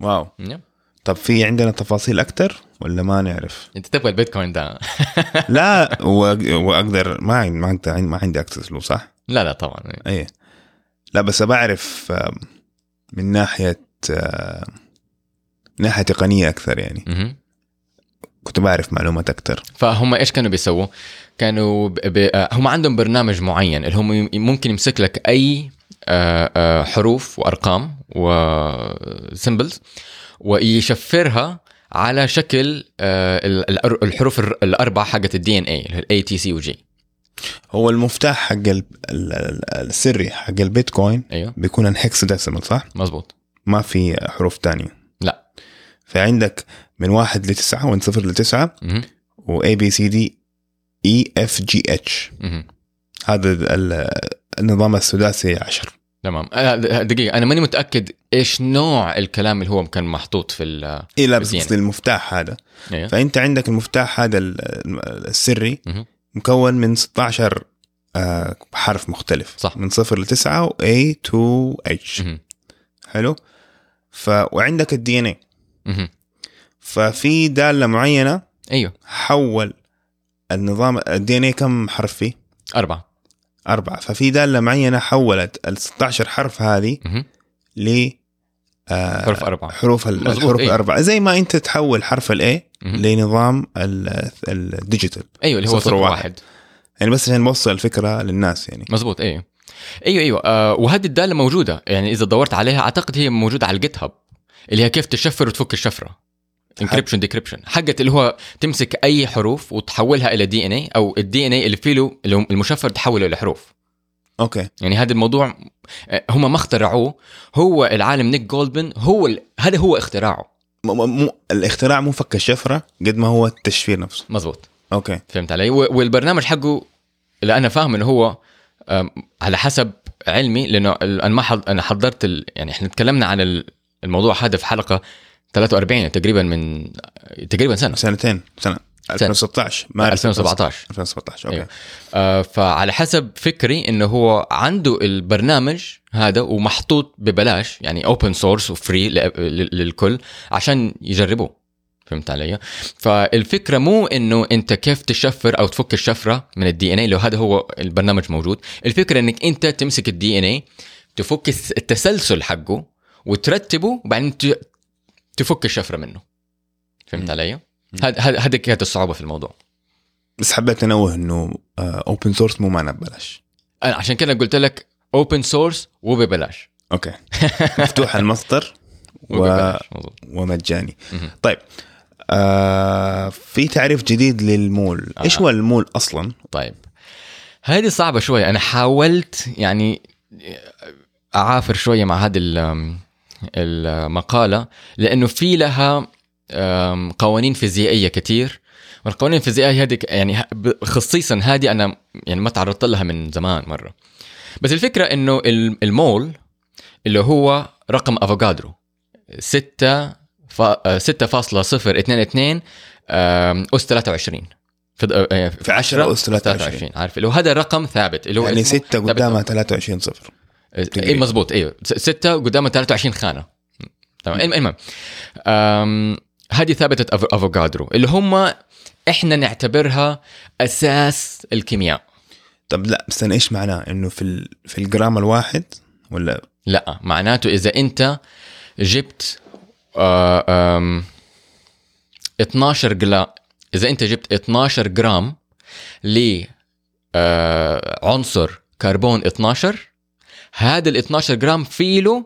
واو. نعم. طب في عندنا تفاصيل أكثر ولا ما نعرف؟ أنت تبغى البيتكوين ده. لا واقدر ما عندي ما عندي ما عندي أكسس له صح؟ لا لا طبعا. إيه. لا بس بعرف من ناحية آم، ناحية تقنية أكثر يعني. كنت بعرف معلومات أكثر. فهم إيش كانوا بيسووا؟ كانوا ب... ب... آه، هم عندهم برنامج معين اللي هم ممكن يمسك لك أي آه، آه، حروف وأرقام وسيمبلز ويشفرها على شكل آه، ال- ال- الحروف الر- الأربع حقت ال DNA ال A T C و G هو المفتاح حق ال- ال- ال- السري حق البيتكوين أيوه. بيكون ال hexadecimal صح؟ مزبوط ما في حروف تانية. لا. فعندك من واحد لتسعة ومن صفر لتسعة. و A B C D E F G H. هذا ال- النظام السداسي عشر. تمام آه، دقيقة أنا ماني متأكد إيش نوع الكلام اللي هو كان محطوط في ال إيه لا بس. قصدي المفتاح هذا أيوة. فأنت عندك المفتاح هذا ال- السري مهم. مكون من 16 آه، حرف مختلف صح. من صفر لتسعة و A to H. حلو ف وعندك ال DNA. ففي دالة معينة أيوه حول النظام ال DNA كم حرف فيه؟ أربعة أربعة. ففي دالة معينة حولت ال 16 حرف هذه. ل آه، حروف أربعة. حروف الحروف إيه. الأربعة. زي ما أنت تحول حرف ال A. لنظام ال- digital أيوه اللي هو صفر وواحد. واحد. يعني بس عشان نوصل الفكرة للناس يعني. مزبوط أيوه أيوه أيوه. آه وهذه الدالة موجودة. يعني إذا دورت عليها أعتقد هي موجودة على ال GitHub اللي هي كيف تشفر وتفك الشفرة. encryption decryption حقت اللي هو تمسك أي حروف وتحولها إلى DNA أو ال DNA اللي فيه له المشفر تحوله إلى حروف. أوكي. يعني هذا الموضوع آه، هم ما اخترعوه. هو العالم نيك جولدمان هو ال- هذا هو اختراعه. م- م- الاختراع مو فك الشفرة قد ما هو التشفير نفسه. مزبوط أوكي. فهمت علي؟ و- والبرنامج حقه اللي أنا فاهم إنه هو على حسب علمي لأنه أنا ما حض... أنا حضرت ال... يعني إحنا تكلمنا عن ال- الموضوع هذا في حلقة 43 تقريبا من تقريبا سنة. سنتين سنة. 2016 مارس 2017 2017 أوكي. أيوه. آه فعلى حسب فكري إنه هو عنده البرنامج هذا ومحطوط ببلاش يعني open source و free للكل عشان يجربوه. فهمت علي؟ فالفكرة مو إنه أنت كيف تشفر أو تفك الشفرة من ال DNA لو هذا هو البرنامج موجود، الفكرة إنك أنت تمسك ال DNA تفك التسلسل حقه وترتبه وبعدين تفك الشفرة منه. فهمت. علي؟ هذا هذا- هذا كانت الصعوبة في الموضوع. بس حبيت أنوه إنه open source مو معنى ببلاش أنا عشان كده قلت لك open source وببلاش أوكي مفتوح المصدر و... ومجاني. طيب آه في تعريف جديد للمول آه. إيش هو المول أصلا طيب هذه صعبة شوية أنا حاولت يعني أعافر شوية مع هذه ال- المقالة لأنه في لها قوانين فيزيائية كتير. والقوانين الفيزيائية هذه يعني خصيصا هذه أنا يعني ما تعرضت لها من زمان مرة. بس الفكرة إنه ال- المول اللي هو رقم أفوكادرو 6 فا- آه، 6.022 آم، أس 23 في د- آه، في 10 أس 23. عارف اللي هو هذا الرقم ثابت اللي هو يعني اسمه 6 ثابت. قدامها 23 صفر. اي مزبوط. أيوه 6 قدامها 23 خانة. تمام. الم- المهم هذه ثابتة أفوكادرو اللي هم إحنا نعتبرها أساس الكيمياء. طب لا استنى إيش معناه؟ إنه في ال... في الجرام الواحد ولا؟ لا معناته إذا أنت جبت آه، آم، 12 جلا إذا أنت جبت 12 جرام ل آه، عنصر كربون 12 هذا ال 12 جرام فيه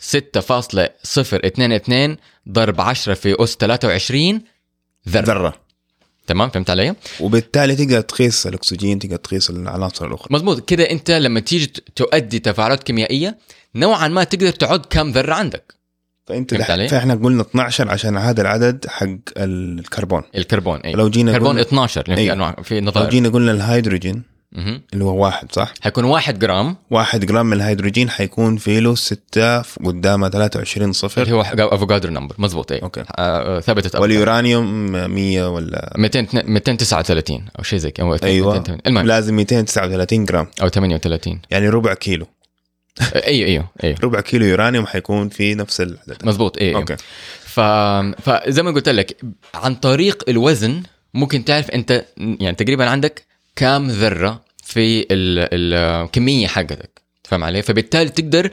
6.022 ضرب 10 في أس 23 ذرة ذرة تمام فهمت علي؟ وبالتالي تقدر تقيس الأكسجين تقدر تقيس العناصر الأخرى مزبوط كده أنت لما تيجي تؤدي تفاعلات كيميائية نوعا ما تقدر تعد كم ذرة عندك فأنت فهمت دح... علي؟ فإحنا قلنا 12 عشان هذا العدد حق الكربون الكربون اي لو جينا كربون قلنا 12 لأن في أيوة. انواع في لو نظائر جينا قلنا الهيدروجين. اللي هو واحد صح؟ حيكون 1 جرام. واحد جرام من الهيدروجين حيكون فيه له 6 قدامه 23 اللي صفر. هو Avogadro number مزبوط اي أوكي. آه ثبتت واليورانيوم 100 ولا؟ 200 239 أو شيء زي كذا. أيوه. 200 المهم. لازم 239 جرام. أو 38 يعني ربع كيلو. أيوه أيوه أيوه. ربع كيلو يورانيوم حيكون في نفس العدد مزبوط اي أوكي. ف... فزي ما قلت لك عن طريق الوزن ممكن تعرف أنت يعني تقريبا عندك كام ذرة في ال... الكميه حقتك فاهم علي؟ فبالتالي تقدر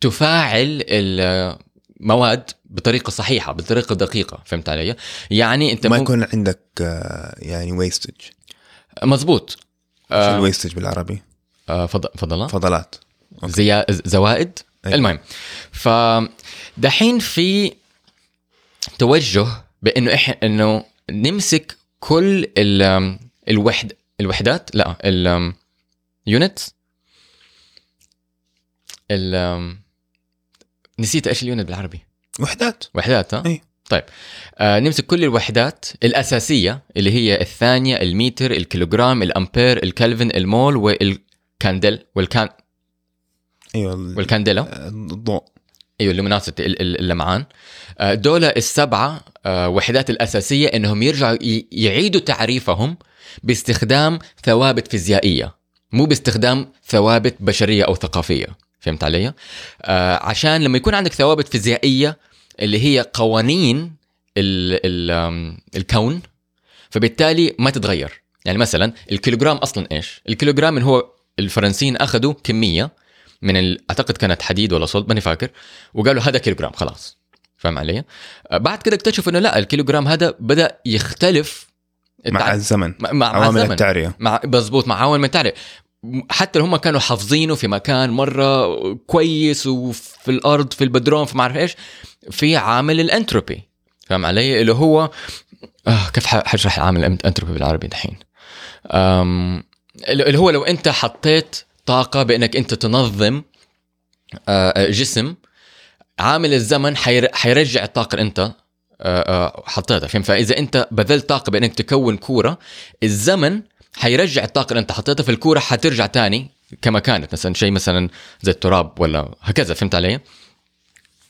تفاعل المواد بطريقة صحيحة بطريقة دقيقة فهمت علي؟ يعني انت ما ممكن- يكون عندك آه، يعني ويستج مزبوط شو آه الويستج بالعربي؟ آه فضل فضل فضلات. أوكي. زي زوائد؟ أيوة. المهم فدحين في توجه بأنه إحنا إنه نمسك كل ال الوحد الوحدات؟ لا ال units ال نسيت إيش ال unit بالعربي. وحدات. وحدات ها؟ أي. طيب. آه نمسك كل الوحدات الأساسية اللي هي الثانية المتر الكيلوغرام الأمبير الكلفن المول وال candel وال can أيوه ال- والكانديلا. آه، الضوء. أيوه اللوميناسيتي ال- ال- اللمعان. آه، دول السبعة آه، وحدات الأساسية إنهم يرجعوا يعيدوا تعريفهم باستخدام ثوابت فيزيائية مو باستخدام ثوابت بشرية أو ثقافية فهمت علي؟ آه، عشان لما يكون عندك ثوابت فيزيائية اللي هي قوانين ال ال الكون فبالتالي ما تتغير يعني مثلا الكيلوغرام أصلا إيش؟ الكيلوغرام من هو الفرنسيين أخذوا كمية من ال... أعتقد كانت حديد ولا صلب ماني فاكر وقالوا هذا كيلوغرام خلاص فاهم علي؟ آه، بعد كده اكتشفوا إنه لا الكيلوغرام هذا بدأ يختلف مع الزمن. مع, مع, عوامل الزمن. التعرية. مع مضبوط مع عوامل التعرية. حتى لو هم كانوا حافظينه في مكان مرة كويس وفي الأرض في البدروم في ما أعرف إيش في عامل الأنتروبي. فاهم علي؟ اللي هو آه كيف حشرح عامل الانتروبي بالعربي دحين؟ اللي هو لو أنت حطيت طاقة بإنك أنت تنظم آه، جسم عامل الزمن حير- حيرجع الطاقة اللي انت حطيتها فهمت؟ فإذا أنت بذلت طاقة بأنك تكون كورة الزمن حيرجع الطاقة اللي أنت حطيتها في الكورة حترجع تاني كما كانت مثلا شيء مثلا زي التراب ولا هكذا فهمت علي؟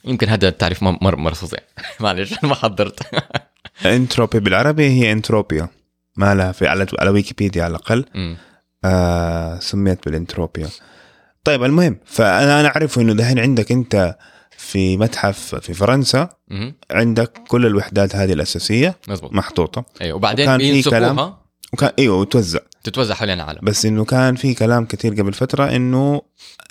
يمكن هذا التعريف مر- مره مرة فظيع. معلش أنا ما حضرت. انتروبي بالعربي هي انتروبيا ما لها في على على ويكيبيديا على الأقل. آه سميت بالانتروبيا طيب المهم فانا أنا أعرف إنه دحين عندك أنت في متحف في فرنسا مم. عندك كل الوحدات هذه الأساسية مظبوط. محطوطة. أيوه. وبعدين وكان في كلام. وكان أيوه وتوزع. تتوزع حوالين العالم. بس إنه كان في كلام كثير قبل فترة إنه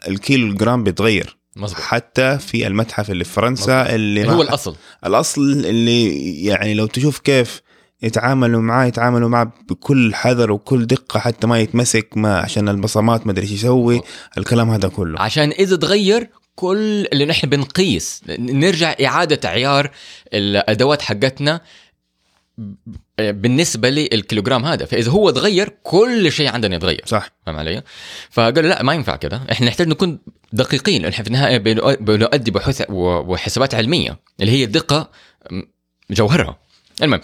الكيلو الجرام بيتغير. مظبوط. حتى في المتحف اللي في فرنسا اللي اللي هو الأصل. الأصل اللي يعني لو تشوف كيف يتعاملوا معاه يتعاملوا معاه بكل حذر وكل دقة حتى ما يتمسك ما عشان البصمات ما أدري إيش يسوي. الكلام هذا كله. عشان إذا تغير كل اللي نحن بنقيس نرجع إعادة عيار الأدوات حقتنا بالنسبة للكيلوغرام هذا. فإذا هو تغير كل شيء عندنا يتغير. صح. فاهم علي؟ فقالوا لا ما ينفع كده. إحنا نحتاج نكون دقيقين. إحنا في النهاية بنؤ- بنؤدي بحوث وحسابات علمية اللي هي الدقه م- جوهرها. المهم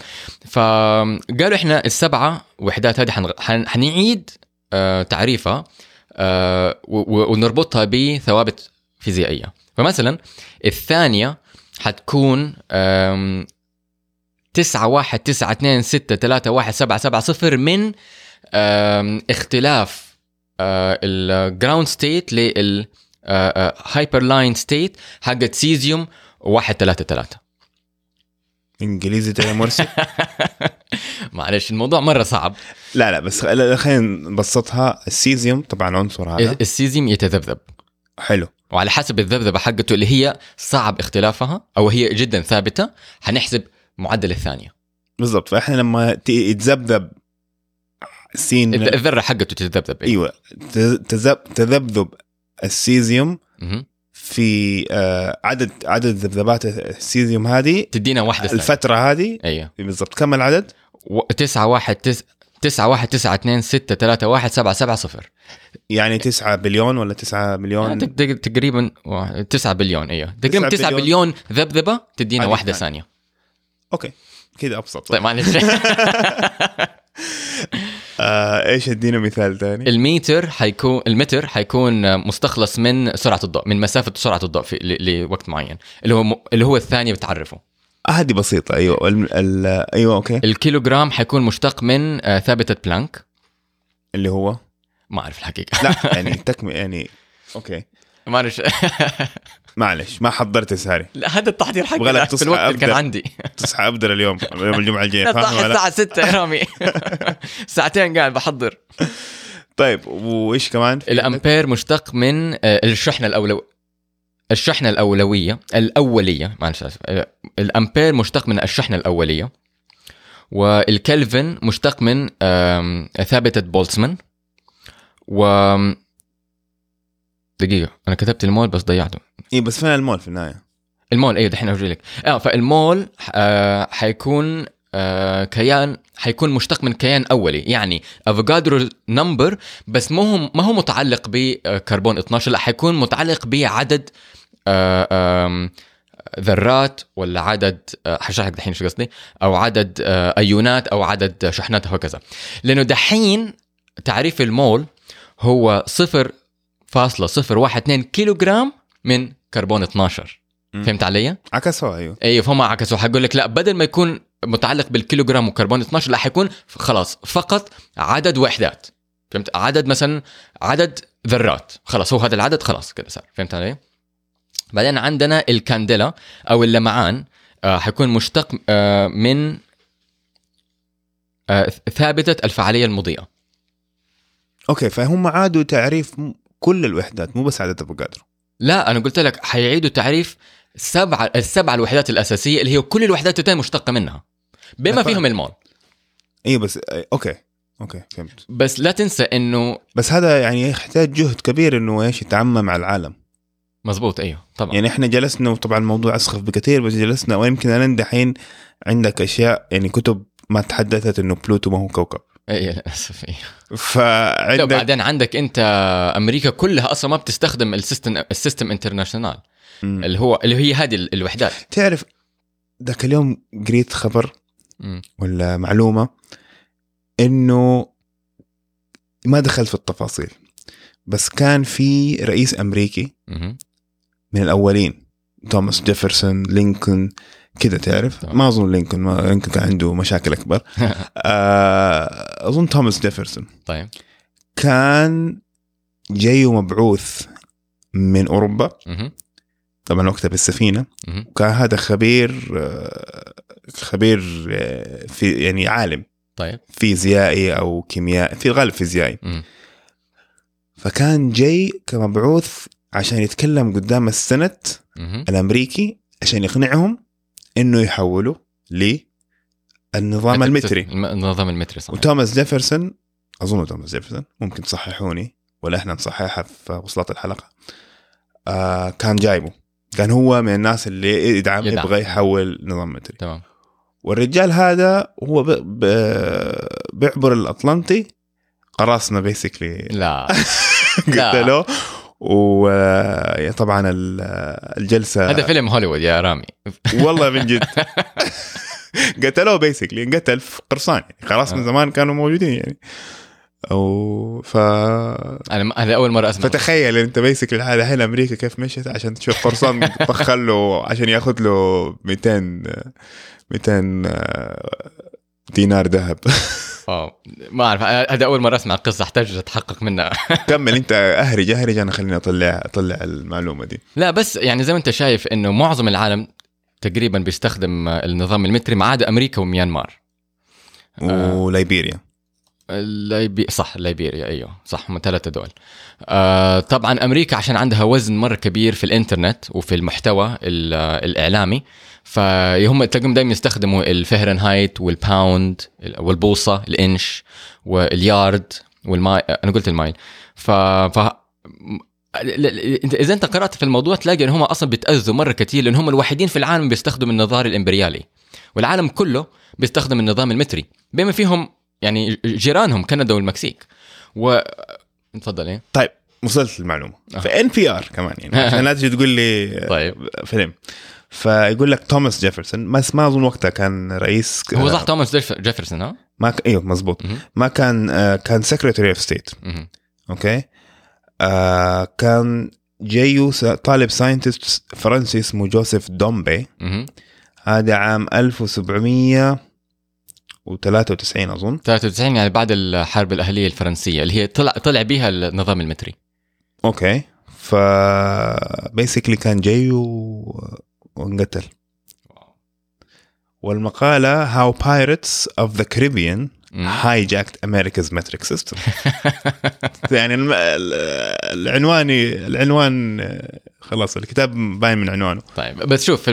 فقالوا إحنا السبعة وحدات هذه حن- حن- حنعيد آه، تعريفها آه، ونربطها بثوابت فيزيائية. فمثلا الثانية حتكون أم، تسعة واحد تسعة اثنين ستة ثلاثة واحد سبعة سبعة صفر من أم، اختلاف ال ground state لل hyperfine state حقت سيزيوم واحد ثلاثة ثلاثة إنجليزي يا مرسي؟ معلش الموضوع مرة صعب. لا لا بس خلينا نبسطها. السيزيوم طبعا عنصر هذا. السيزيوم يتذبذب. حلو. وعلى حسب الذبذبة حقته اللي هي صعب اختلافها أو هي جدا ثابتة حنحسب معدل الثانية. بالضبط. فإحنا لما يتذبذب سين الذ- الذرة حقته تتذبذب أيوه. ت- تذب- تذبذب السيزيوم. في آه، عدد عدد ذبذبات السيزيوم هذه تدينا واحدة ثانية. الفترة هذه. أيوه. بالضبط. كم العدد؟ و- تسعة واحد تس... تسعة واحد تسعة اثنين ستة ثلاثة واحد سبعة سبعة صفر يعني 9 بليون ولا 9 مليون تق- تقريبا تسعة بليون أيوه تقريبا تسعة تسعة بليون. ذبذبة تدينا واحدة. ثانية okay كذا أبسط طيب معلش آه إيش ادينا مثال ثاني؟ الميتر حيكون المتر حيكون مستخلص من سرعة الضوء من مسافة سرعة الضوء في ل... لوقت معين اللي هو. اللي هو الثانية بتعرفه هذه بسيطة. أيوه ال ال أيوه أوكي. الكيلوغرام حيكون مشتق من آه، ثابتة بلانك. اللي هو؟ ما أعرف الحقيقة. لا يعني تكمل يعني أوكي. ما أعرف. معلش ما حضرت ساري. لا هذا التحضير حقي في الوقت اللي كان. عندي. تصحى ابدر اليوم يوم الجمعة الجاية صح فاهم ولا؟ الساعة 6 يا رامي. ساعتين قاعد بحضر. طيب وإيش كمان؟ الأمبير مشتق من آه، الشحنة الأولو الشحنة الأولوية الأولية معلش آسف الأمبير مشتق من الشحنة الأولية والكلفن مشتق من ثابتة بولتزمان و دقيقة أنا كتبت المول بس ضيعته اي بس فين المول في النهاية؟ المول أيوه دحين اوري لك آه فالمول آه حيكون آه كيان حيكون مشتق من كيان أولي يعني أفوكادرو number بس ما هو ما هو متعلق بكربون 12 لا حيكون متعلق بعدد آه ذرات ولا عدد آه، حشرح لك دحين شو قصدي؟ أو عدد آه، أيونات أو عدد شحنات وهكذا لأنه دحين تعريف المول هو 0.012 كيلو جرام من كربون 12 مم. فهمت علي؟ عكسوها أيوه. أيوه فهم عكسوا حقول لك لا بدل ما يكون متعلق بالكيلوغرام وكربون 12 لا حيكون خلاص فقط عدد وحدات. فهمت؟ عدد مثلا عدد ذرات. خلاص هو هذا العدد خلاص كده صار. فهمت علي؟ بعدين عندنا الكانديلا أو اللمعان آه حيكون مشتق آه من آه ثابتة الفعالية المضيئة. okay فهم عادوا تعريف كل الوحدات مو بس عدد افوكادرو لا أنا قلت لك حيعيدوا تعريف سبعه السبعه الوحدات الأساسية اللي هي كل الوحدات الثانية مشتقة منها. بما. فيهم المول اي بس آه، أوكي أوكي فهمت بس لا تنسى إنه بس هذا يعني يحتاج جهد كبير إنه إيش يتعمم على العالم مزبوط أيوه طبعا يعني إحنا جلسنا وطبعا الموضوع أسخف بكثير بس جلسنا ويمكن الان دحين عندك أشياء يعني كتب ما تحدثت إنه بلوتو ما هو كوكب اي للأسف اي فعندك بعدين عندك أنت أمريكا كلها أصلا ما بتستخدم ال system ال system international. اللي هو اللي هي هذه ال- الوحدات تعرف ذاك اليوم قريت خبر. ولا معلومه إنه ما دخلت في التفاصيل بس كان في رئيس أمريكي. من الأولين توماس جيفرسون لينكولن كذا تعرف. ما أظن لينكولن ما لينكولن كان عنده مشاكل أكبر. آه، أظن توماس جيفرسون. طيب. كان جاي مبعوث من أوروبا. طبعا وقتها بالسفينه. وكان هذا خبير خبير في يعني عالم. طيب. فيزيائي أو كيميائي في الغالب فيزيائي. فكان جاي كمبعوث عشان يتكلم قدام ال Senate. الأمريكي عشان يقنعهم إنه يحولوا للنظام المتري. الم- النظام المتري صح وتوماس جيفرسون أظن توماس جيفرسون ممكن تصححوني ولا إحنا نصححها في وصلات الحلقة. آه كان جايبه. كان هو من الناس اللي يدعم, يدعم. يبغى يحول نظام متري تمام. والرجال هذا هو ب... ب... بيعبر الأطلنطي قراصنة basically لا. لا. قتلوه وطبعا الجلسه هذا فيلم هوليوود يا رامي. والله من جد. قتلوه basically انقتل في قرصان يعني. خلاص من آه. زمان كانوا موجودين يعني. أو ف أنا هذا أول مرة أسمع. فتخيل أنت basically الحين أمريكا كيف مشت عشان تشوف قرصان طخل له عشان ياخذ له 200 200 دينار ذهب. آه ما أعرف هذا أول مرة أسمع قصة أحتاج أتحقق منها. كمل أنت أهرج أهرج أنا خليني أطلع أطلع المعلومة دي. لا بس يعني زي ما أنت شايف إنه معظم العالم تقريبا بيستخدم النظام المتري ما عدا أمريكا وميانمار. وليبيريا ليبي صح ليبيريا أيوه صح هم ثلاثة دول. آه طبعا أمريكا عشان عندها وزن مرة كبير في الإنترنت وفي المحتوى الإعلامي فهم تلاقيهم دائما يستخدموا الفهرنهايت وال pound والبوصة الإنش واليارد وال mile أنا قلت ال mile. ف, ف... إذا أنت قرأت في الموضوع تلاقي إن هم أصلا بيتأذوا مرة كثير لأن هم الوحيدين في العالم بيستخدموا النظام الإمبريالي والعالم كله بيستخدم النظام المتري بما فيهم يعني جيرانهم كندا والمكسيك. و تفضل إيه. طيب وصلت المعلومة. آه. في NPR كمان يعني. عشان لا تجي تقول لي طيب. فيلم. فيقول لك توماس جيفرسون بس ما أظن وقتها كان رئيس هو صح توماس جيفرسون ها؟ ما ك... أيوه مزبوط ما كان آه كان secretary of state okay؟ آه كان جايو طالب scientist فرنسي اسمه جوزيف دومبي. هذا عام 1793 أظن. 93 يعني بعد الحرب الأهلية الفرنسية اللي هي طلع طلع بها النظام المتري. okay. ف basically كان جاي و... وانقتل. والمقالة How Pirates of the Caribbean hijacked America's metric system. يعني العنوان العنوان خلاص الكتاب باين من عنوانه. طيب بس شوف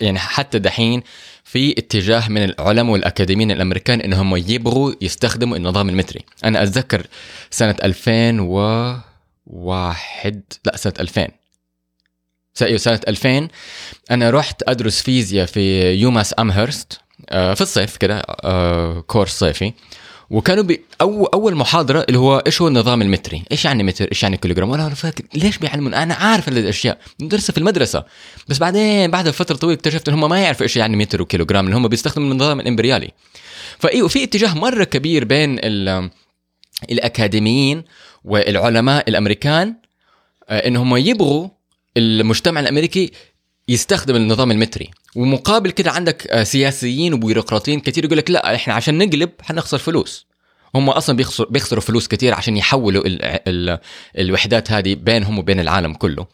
يعني حتى دحين في اتجاه من العلماء والأكاديميين الأمريكان إنهم يبغوا يستخدموا النظام المتري. أنا أتذكر سنة 2001 لا سنة 2000 سنة 2000 أنا رحت أدرس فيزياء في يوماس أمهرست آه، في الصيف كده آه، كورس صيفي. وكانوا بي أو أول محاضرة اللي هو إيش هو النظام المتري؟ إيش يعني متر؟ إيش يعني كيلوغرام؟ وأنا فاكر ليش بيعلمون؟ أنا عارف الأشياء ندرسها في المدرسة بس بعدين بعد فترة طويلة اكتشفت إن هم ما يعرفوا إيش يعني متر وكيلوغرام لأن هم بيستخدموا النظام الإمبريالي. فايوه في اتجاه مرة كبير بين الأكاديميين والعلماء الأمريكان آه، انهم يبغوا المجتمع الأمريكي يستخدم النظام المتري ومقابل كده عندك آه، سياسيين وبيروقراطيين كثير يقول لك لا إحنا عشان نقلب حنخسر فلوس. هم أصلا بيخسروا بيخسروا فلوس كثير عشان يحولوا ال ال الوحدات هذه بينهم وبين العالم كله.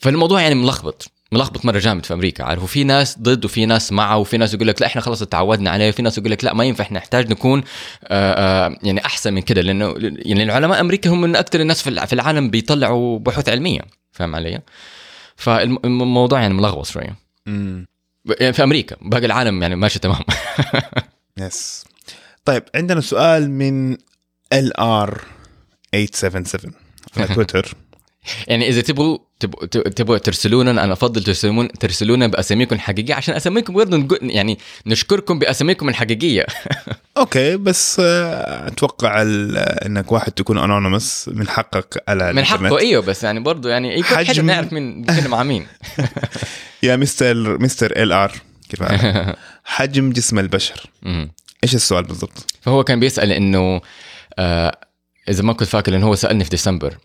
فالموضوع يعني ملخبط ملخبط مرة جامد في أمريكا. عارف وفي ناس ضد وفي ناس معه وفي ناس يقول لك لا إحنا خلاص تعودنا عليه. وفي ناس يقول لك لا ما ينفع إحنا نحتاج نكون آآ آه، آآ آه، يعني أحسن من كده. لأنه يعني العلماء أمريكا هم من أكثر الناس في العالم بيطلعوا بحوث علمية. فاهم علي؟ فالموضوع يعني ملخبط شوية. يعني في أمريكا باقي العالم يعني ماشي تمام. yes طيب عندنا سؤال من LR 877 على تويتر. يعني إذا تبغوا تبغوا ترسلونا أنا أفضل ترسلون ترسلونا بأساميكم الحقيقية عشان أساميكم برضه يعني نشكركم بأساميكم الحقيقية. okay بس آه، أتوقع إنك واحد تكون anonymous من حقك على من حقه إيوه بس يعني برضه يعني يكون حجم نعرف مين مع مين. يا mister mister LR. كيف حجم جسم البشر. إيش السؤال بالضبط؟ فهو كان بيسأل إنه آه إذا ما كنت فاكر لأنه هو سألني في ديسمبر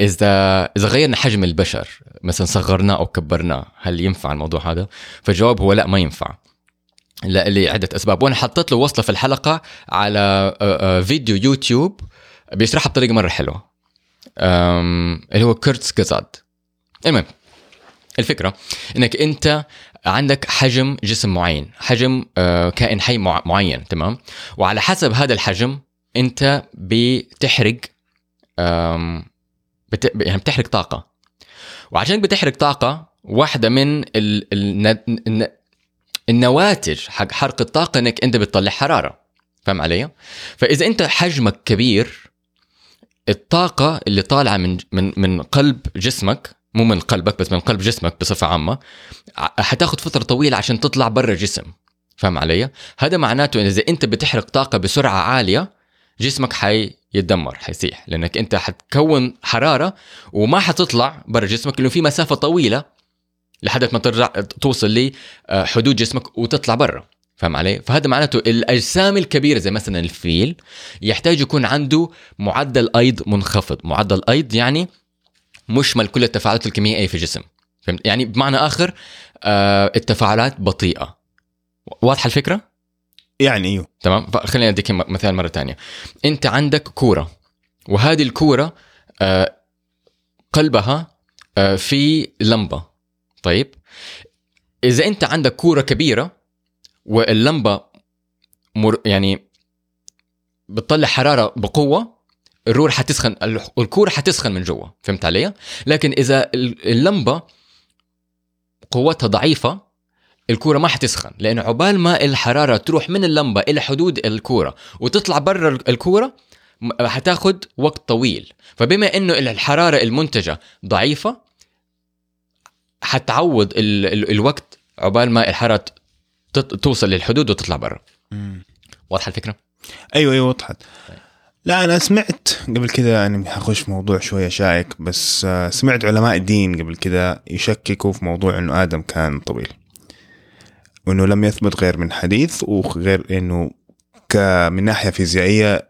إذا إذا غيرنا حجم البشر مثلا صغرناه أو كبرناه هل ينفع الموضوع هذا؟ فالجواب هو لا ما ينفع. لا لعده أسباب. وأنا حطيت له وصلة في الحلقة على آه، آه، فيديو يوتيوب بيشرحها بطريقة مرة حلوة. اللي هو Kurzgesagt المهم الفكرة إنك أنت عندك حجم جسم معين حجم آه، كائن حي معين تمام؟ وعلى حسب هذا الحجم أنت بتحرق بت... يعني بتحرق طاقة. وعشان بتحرق طاقة واحدة من ال... ال... النواتج حق حرق الطاقة إنك أنت بتطلع حرارة. فاهم علي؟ فإذا أنت حجمك كبير الطاقة اللي طالعة من من من قلب جسمك مو من قلبك بس من قلب جسمك بصفة عامة. حتاخذ فترة طويلة عشان تطلع برا الجسم فاهم علي؟ هذا معناته إذا أنت بتحرق طاقة بسرعة عالية جسمك حيتدمر حيسيح. لأنك أنت حتكون حرارة وما حتطلع برا جسمك لأنه في مسافة طويلة لحد ما ترجع توصل لحدود آه، جسمك وتطلع برا. فاهم علي؟ فهذا معناته الأجسام الكبيرة زي مثلا الفيل يحتاج يكون عنده معدل أيض منخفض، معدل أيض يعني مشمل كل التفاعلات الكيميائية في الجسم. فهمت؟ يعني بمعنى آخر آه التفاعلات بطيئة. واضحة الفكرة؟ يعني إيوه تمام؟ خليني أديك مثال مرة ثانية. أنت عندك كورة وهذه الكورة آه قلبها آه في لمبة. طيب؟ إذا أنت عندك كورة كبيرة واللمبة مر يعني بتطلع حرارة بقوة الرور حتسخن الكوره حتسخن من جوا فهمت علي؟ لكن إذا اللمبة قوتها ضعيفة الكورة ما حتسخن لأنه عقبال ما الحرارة تروح من اللمبة إلى حدود الكورة وتطلع برا الكورة حتاخد وقت طويل. فبما إنه الحرارة المنتجة ضعيفة حتعوض ال ال الوقت عقبال ما الحرارة توصل للحدود وتطلع برا. واضحة الفكرة؟ أيوه أيوه وضحت لا أنا سمعت قبل كذا يعني حخش في موضوع شوية شائك بس آه، سمعت علماء الدين قبل كذا يشككوا في موضوع إنه آدم كان طويل وإنه لم يثبت غير من حديث وغير إنه من ناحية فيزيائية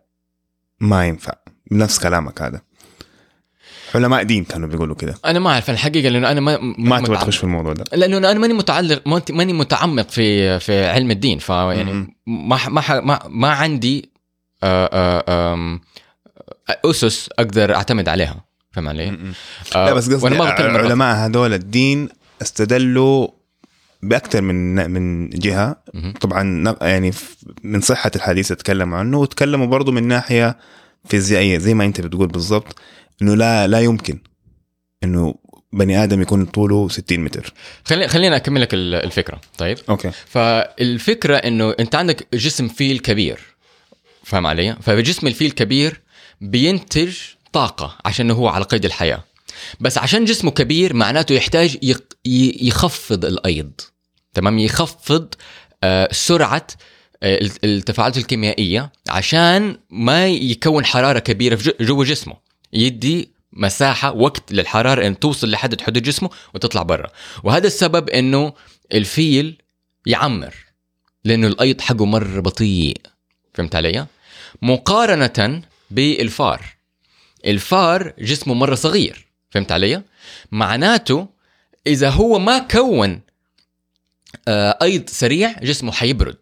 ما ينفع بنفس كلامك هذا. علماء دين كانوا بيقولوا كده. أنا ما أعرف الحقيقة لأنه أنا ما ما تبغى تخش في الموضوع ده. لأنه أنا ماني متعلق ماني متعمق في في علم الدين فيعني ما ما ما, عندي أسس أقدر أعتمد عليها فاهم علي؟ لا بس قصدي علماء هذول الدين استدلوا بأكثر من من جهة. طبعا يعني من صحة الحديث تكلموا عنه وتكلموا برضه من ناحية فيزيائية زي ما أنت بتقول بالضبط إنه لا لا يمكن إنه بني آدم يكون طوله 60 متر. خلينا خلينا أكمل لك الفكرة. طيب؟ Okay. فالفكرة إنه أنت عندك جسم فيل كبير. فاهم علي؟ فجسم الفيل كبير بينتج طاقة عشان هو على قيد الحياة. بس عشان جسمه كبير معناته يحتاج يخفض الأيض. تمام؟ يخفض آه، سرعة آه، التفاعلات الكيميائية عشان ما يكون حرارة كبيرة جوا جسمه. يدي مساحة وقت للحرارة أن توصل لحد حدود جسمه وتطلع برا. وهذا السبب أنه الفيل يعمر لأنه الأيض حقه مرة بطيء. فهمت علي؟ مقارنة بالفار. الفار جسمه مرة صغير فهمت علي؟ معناته إذا هو ما كون آه، أيض سريع جسمه حيبرد.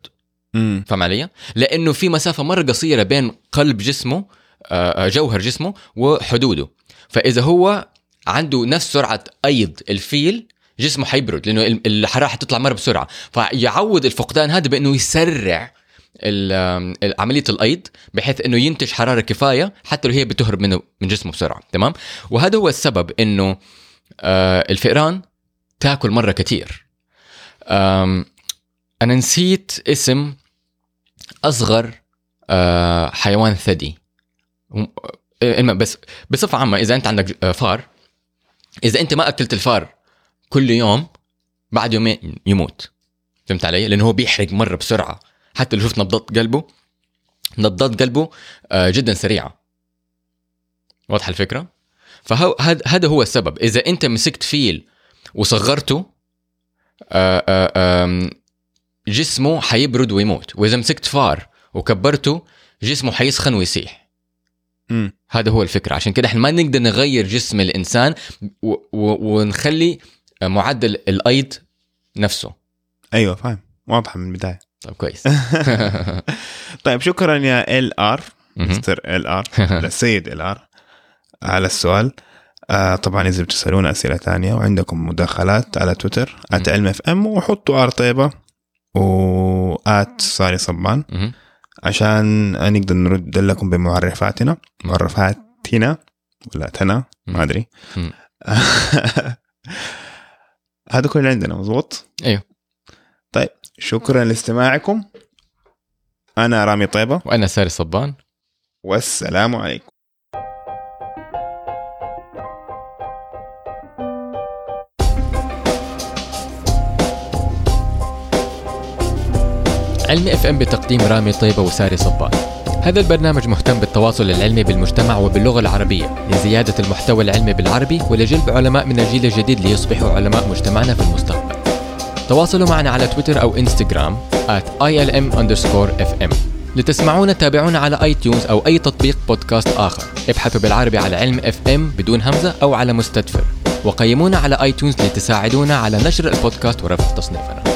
فهم علي؟ لأنه في مسافة مرة قصيرة بين قلب جسمه آه، آه، جوهر جسمه وحدوده. فإذا هو عنده نفس سرعة أيض الفيل جسمه حيبرد لأنه الحرارة حتطلع مرة بسرعة. فيعوض الفقدان هذا بأنه يسرع عملية الأيض بحيث إنه ينتج حرارة كفاية حتى لو هي بتهرب منه من جسمه بسرعة تمام؟ وهذا هو السبب إنه آه، الفئران تاكل مرة كثير أنا نسيت اسم أصغر حيوان ثدي. إيه، بس بصفة عامة إذا أنت عندك آه، فار إذا أنت ما أكلت الفار كل يوم بعد يومين يموت. فهمت علي؟ لأنه هو بيحرق مرة بسرعة. حتى لو شفت نبضات قلبه نبضات قلبه آه، جدا سريعة. واضحة الفكرة؟ فهذا هو السبب. إذا أنت مسكت فيل وصغرته آه، جسمه حيبرد ويموت. وإذا مسكت فار وكبرته جسمه حيسخن ويسيح. هذا هو الفكرة. عشان كده إحنا ما نقدر نغير جسم الإنسان و... و... ونخلي معدل الأيض نفسه. أيوه فاهم. واضحة من البداية. طيب كويس. طيب شكرا يا LR Mr. LR السيد LR على السؤال. آه طبعا إذا بتسالونا أسئلة ثانية وعندكم مداخلات على تويتر at علم FM وحطوا R طيبة و at ساري صبان. عشان نقدر نرد لكم بمعرفاتنا. معرفاتنا ولا تنا ما أدري. هذا كل اللي عندنا مضبوط أيوه. شكرا لاستماعكم. أنا رامي طيبة. وأنا ساري صبان. والسلام عليكم. علم FM بتقديم رامي طيبة وساري صبان. هذا البرنامج مهتم بالتواصل العلمي بالمجتمع وباللغة العربية لزيادة المحتوى العلمي بالعربي ولجلب علماء من الجيل الجديد ليصبحوا علماء مجتمعنا في المستقبل. تواصلوا معنا على تويتر أو إنستغرام at ilm underscore fm لتسمعونا تابعونا على iTunes أو أي تطبيق بودكاست آخر. ابحثوا بالعربي على علم اف ام بدون همزة أو على مستدفر. وقيمونا على iTunes لتساعدونا على نشر البودكاست ورفع تصنيفنا.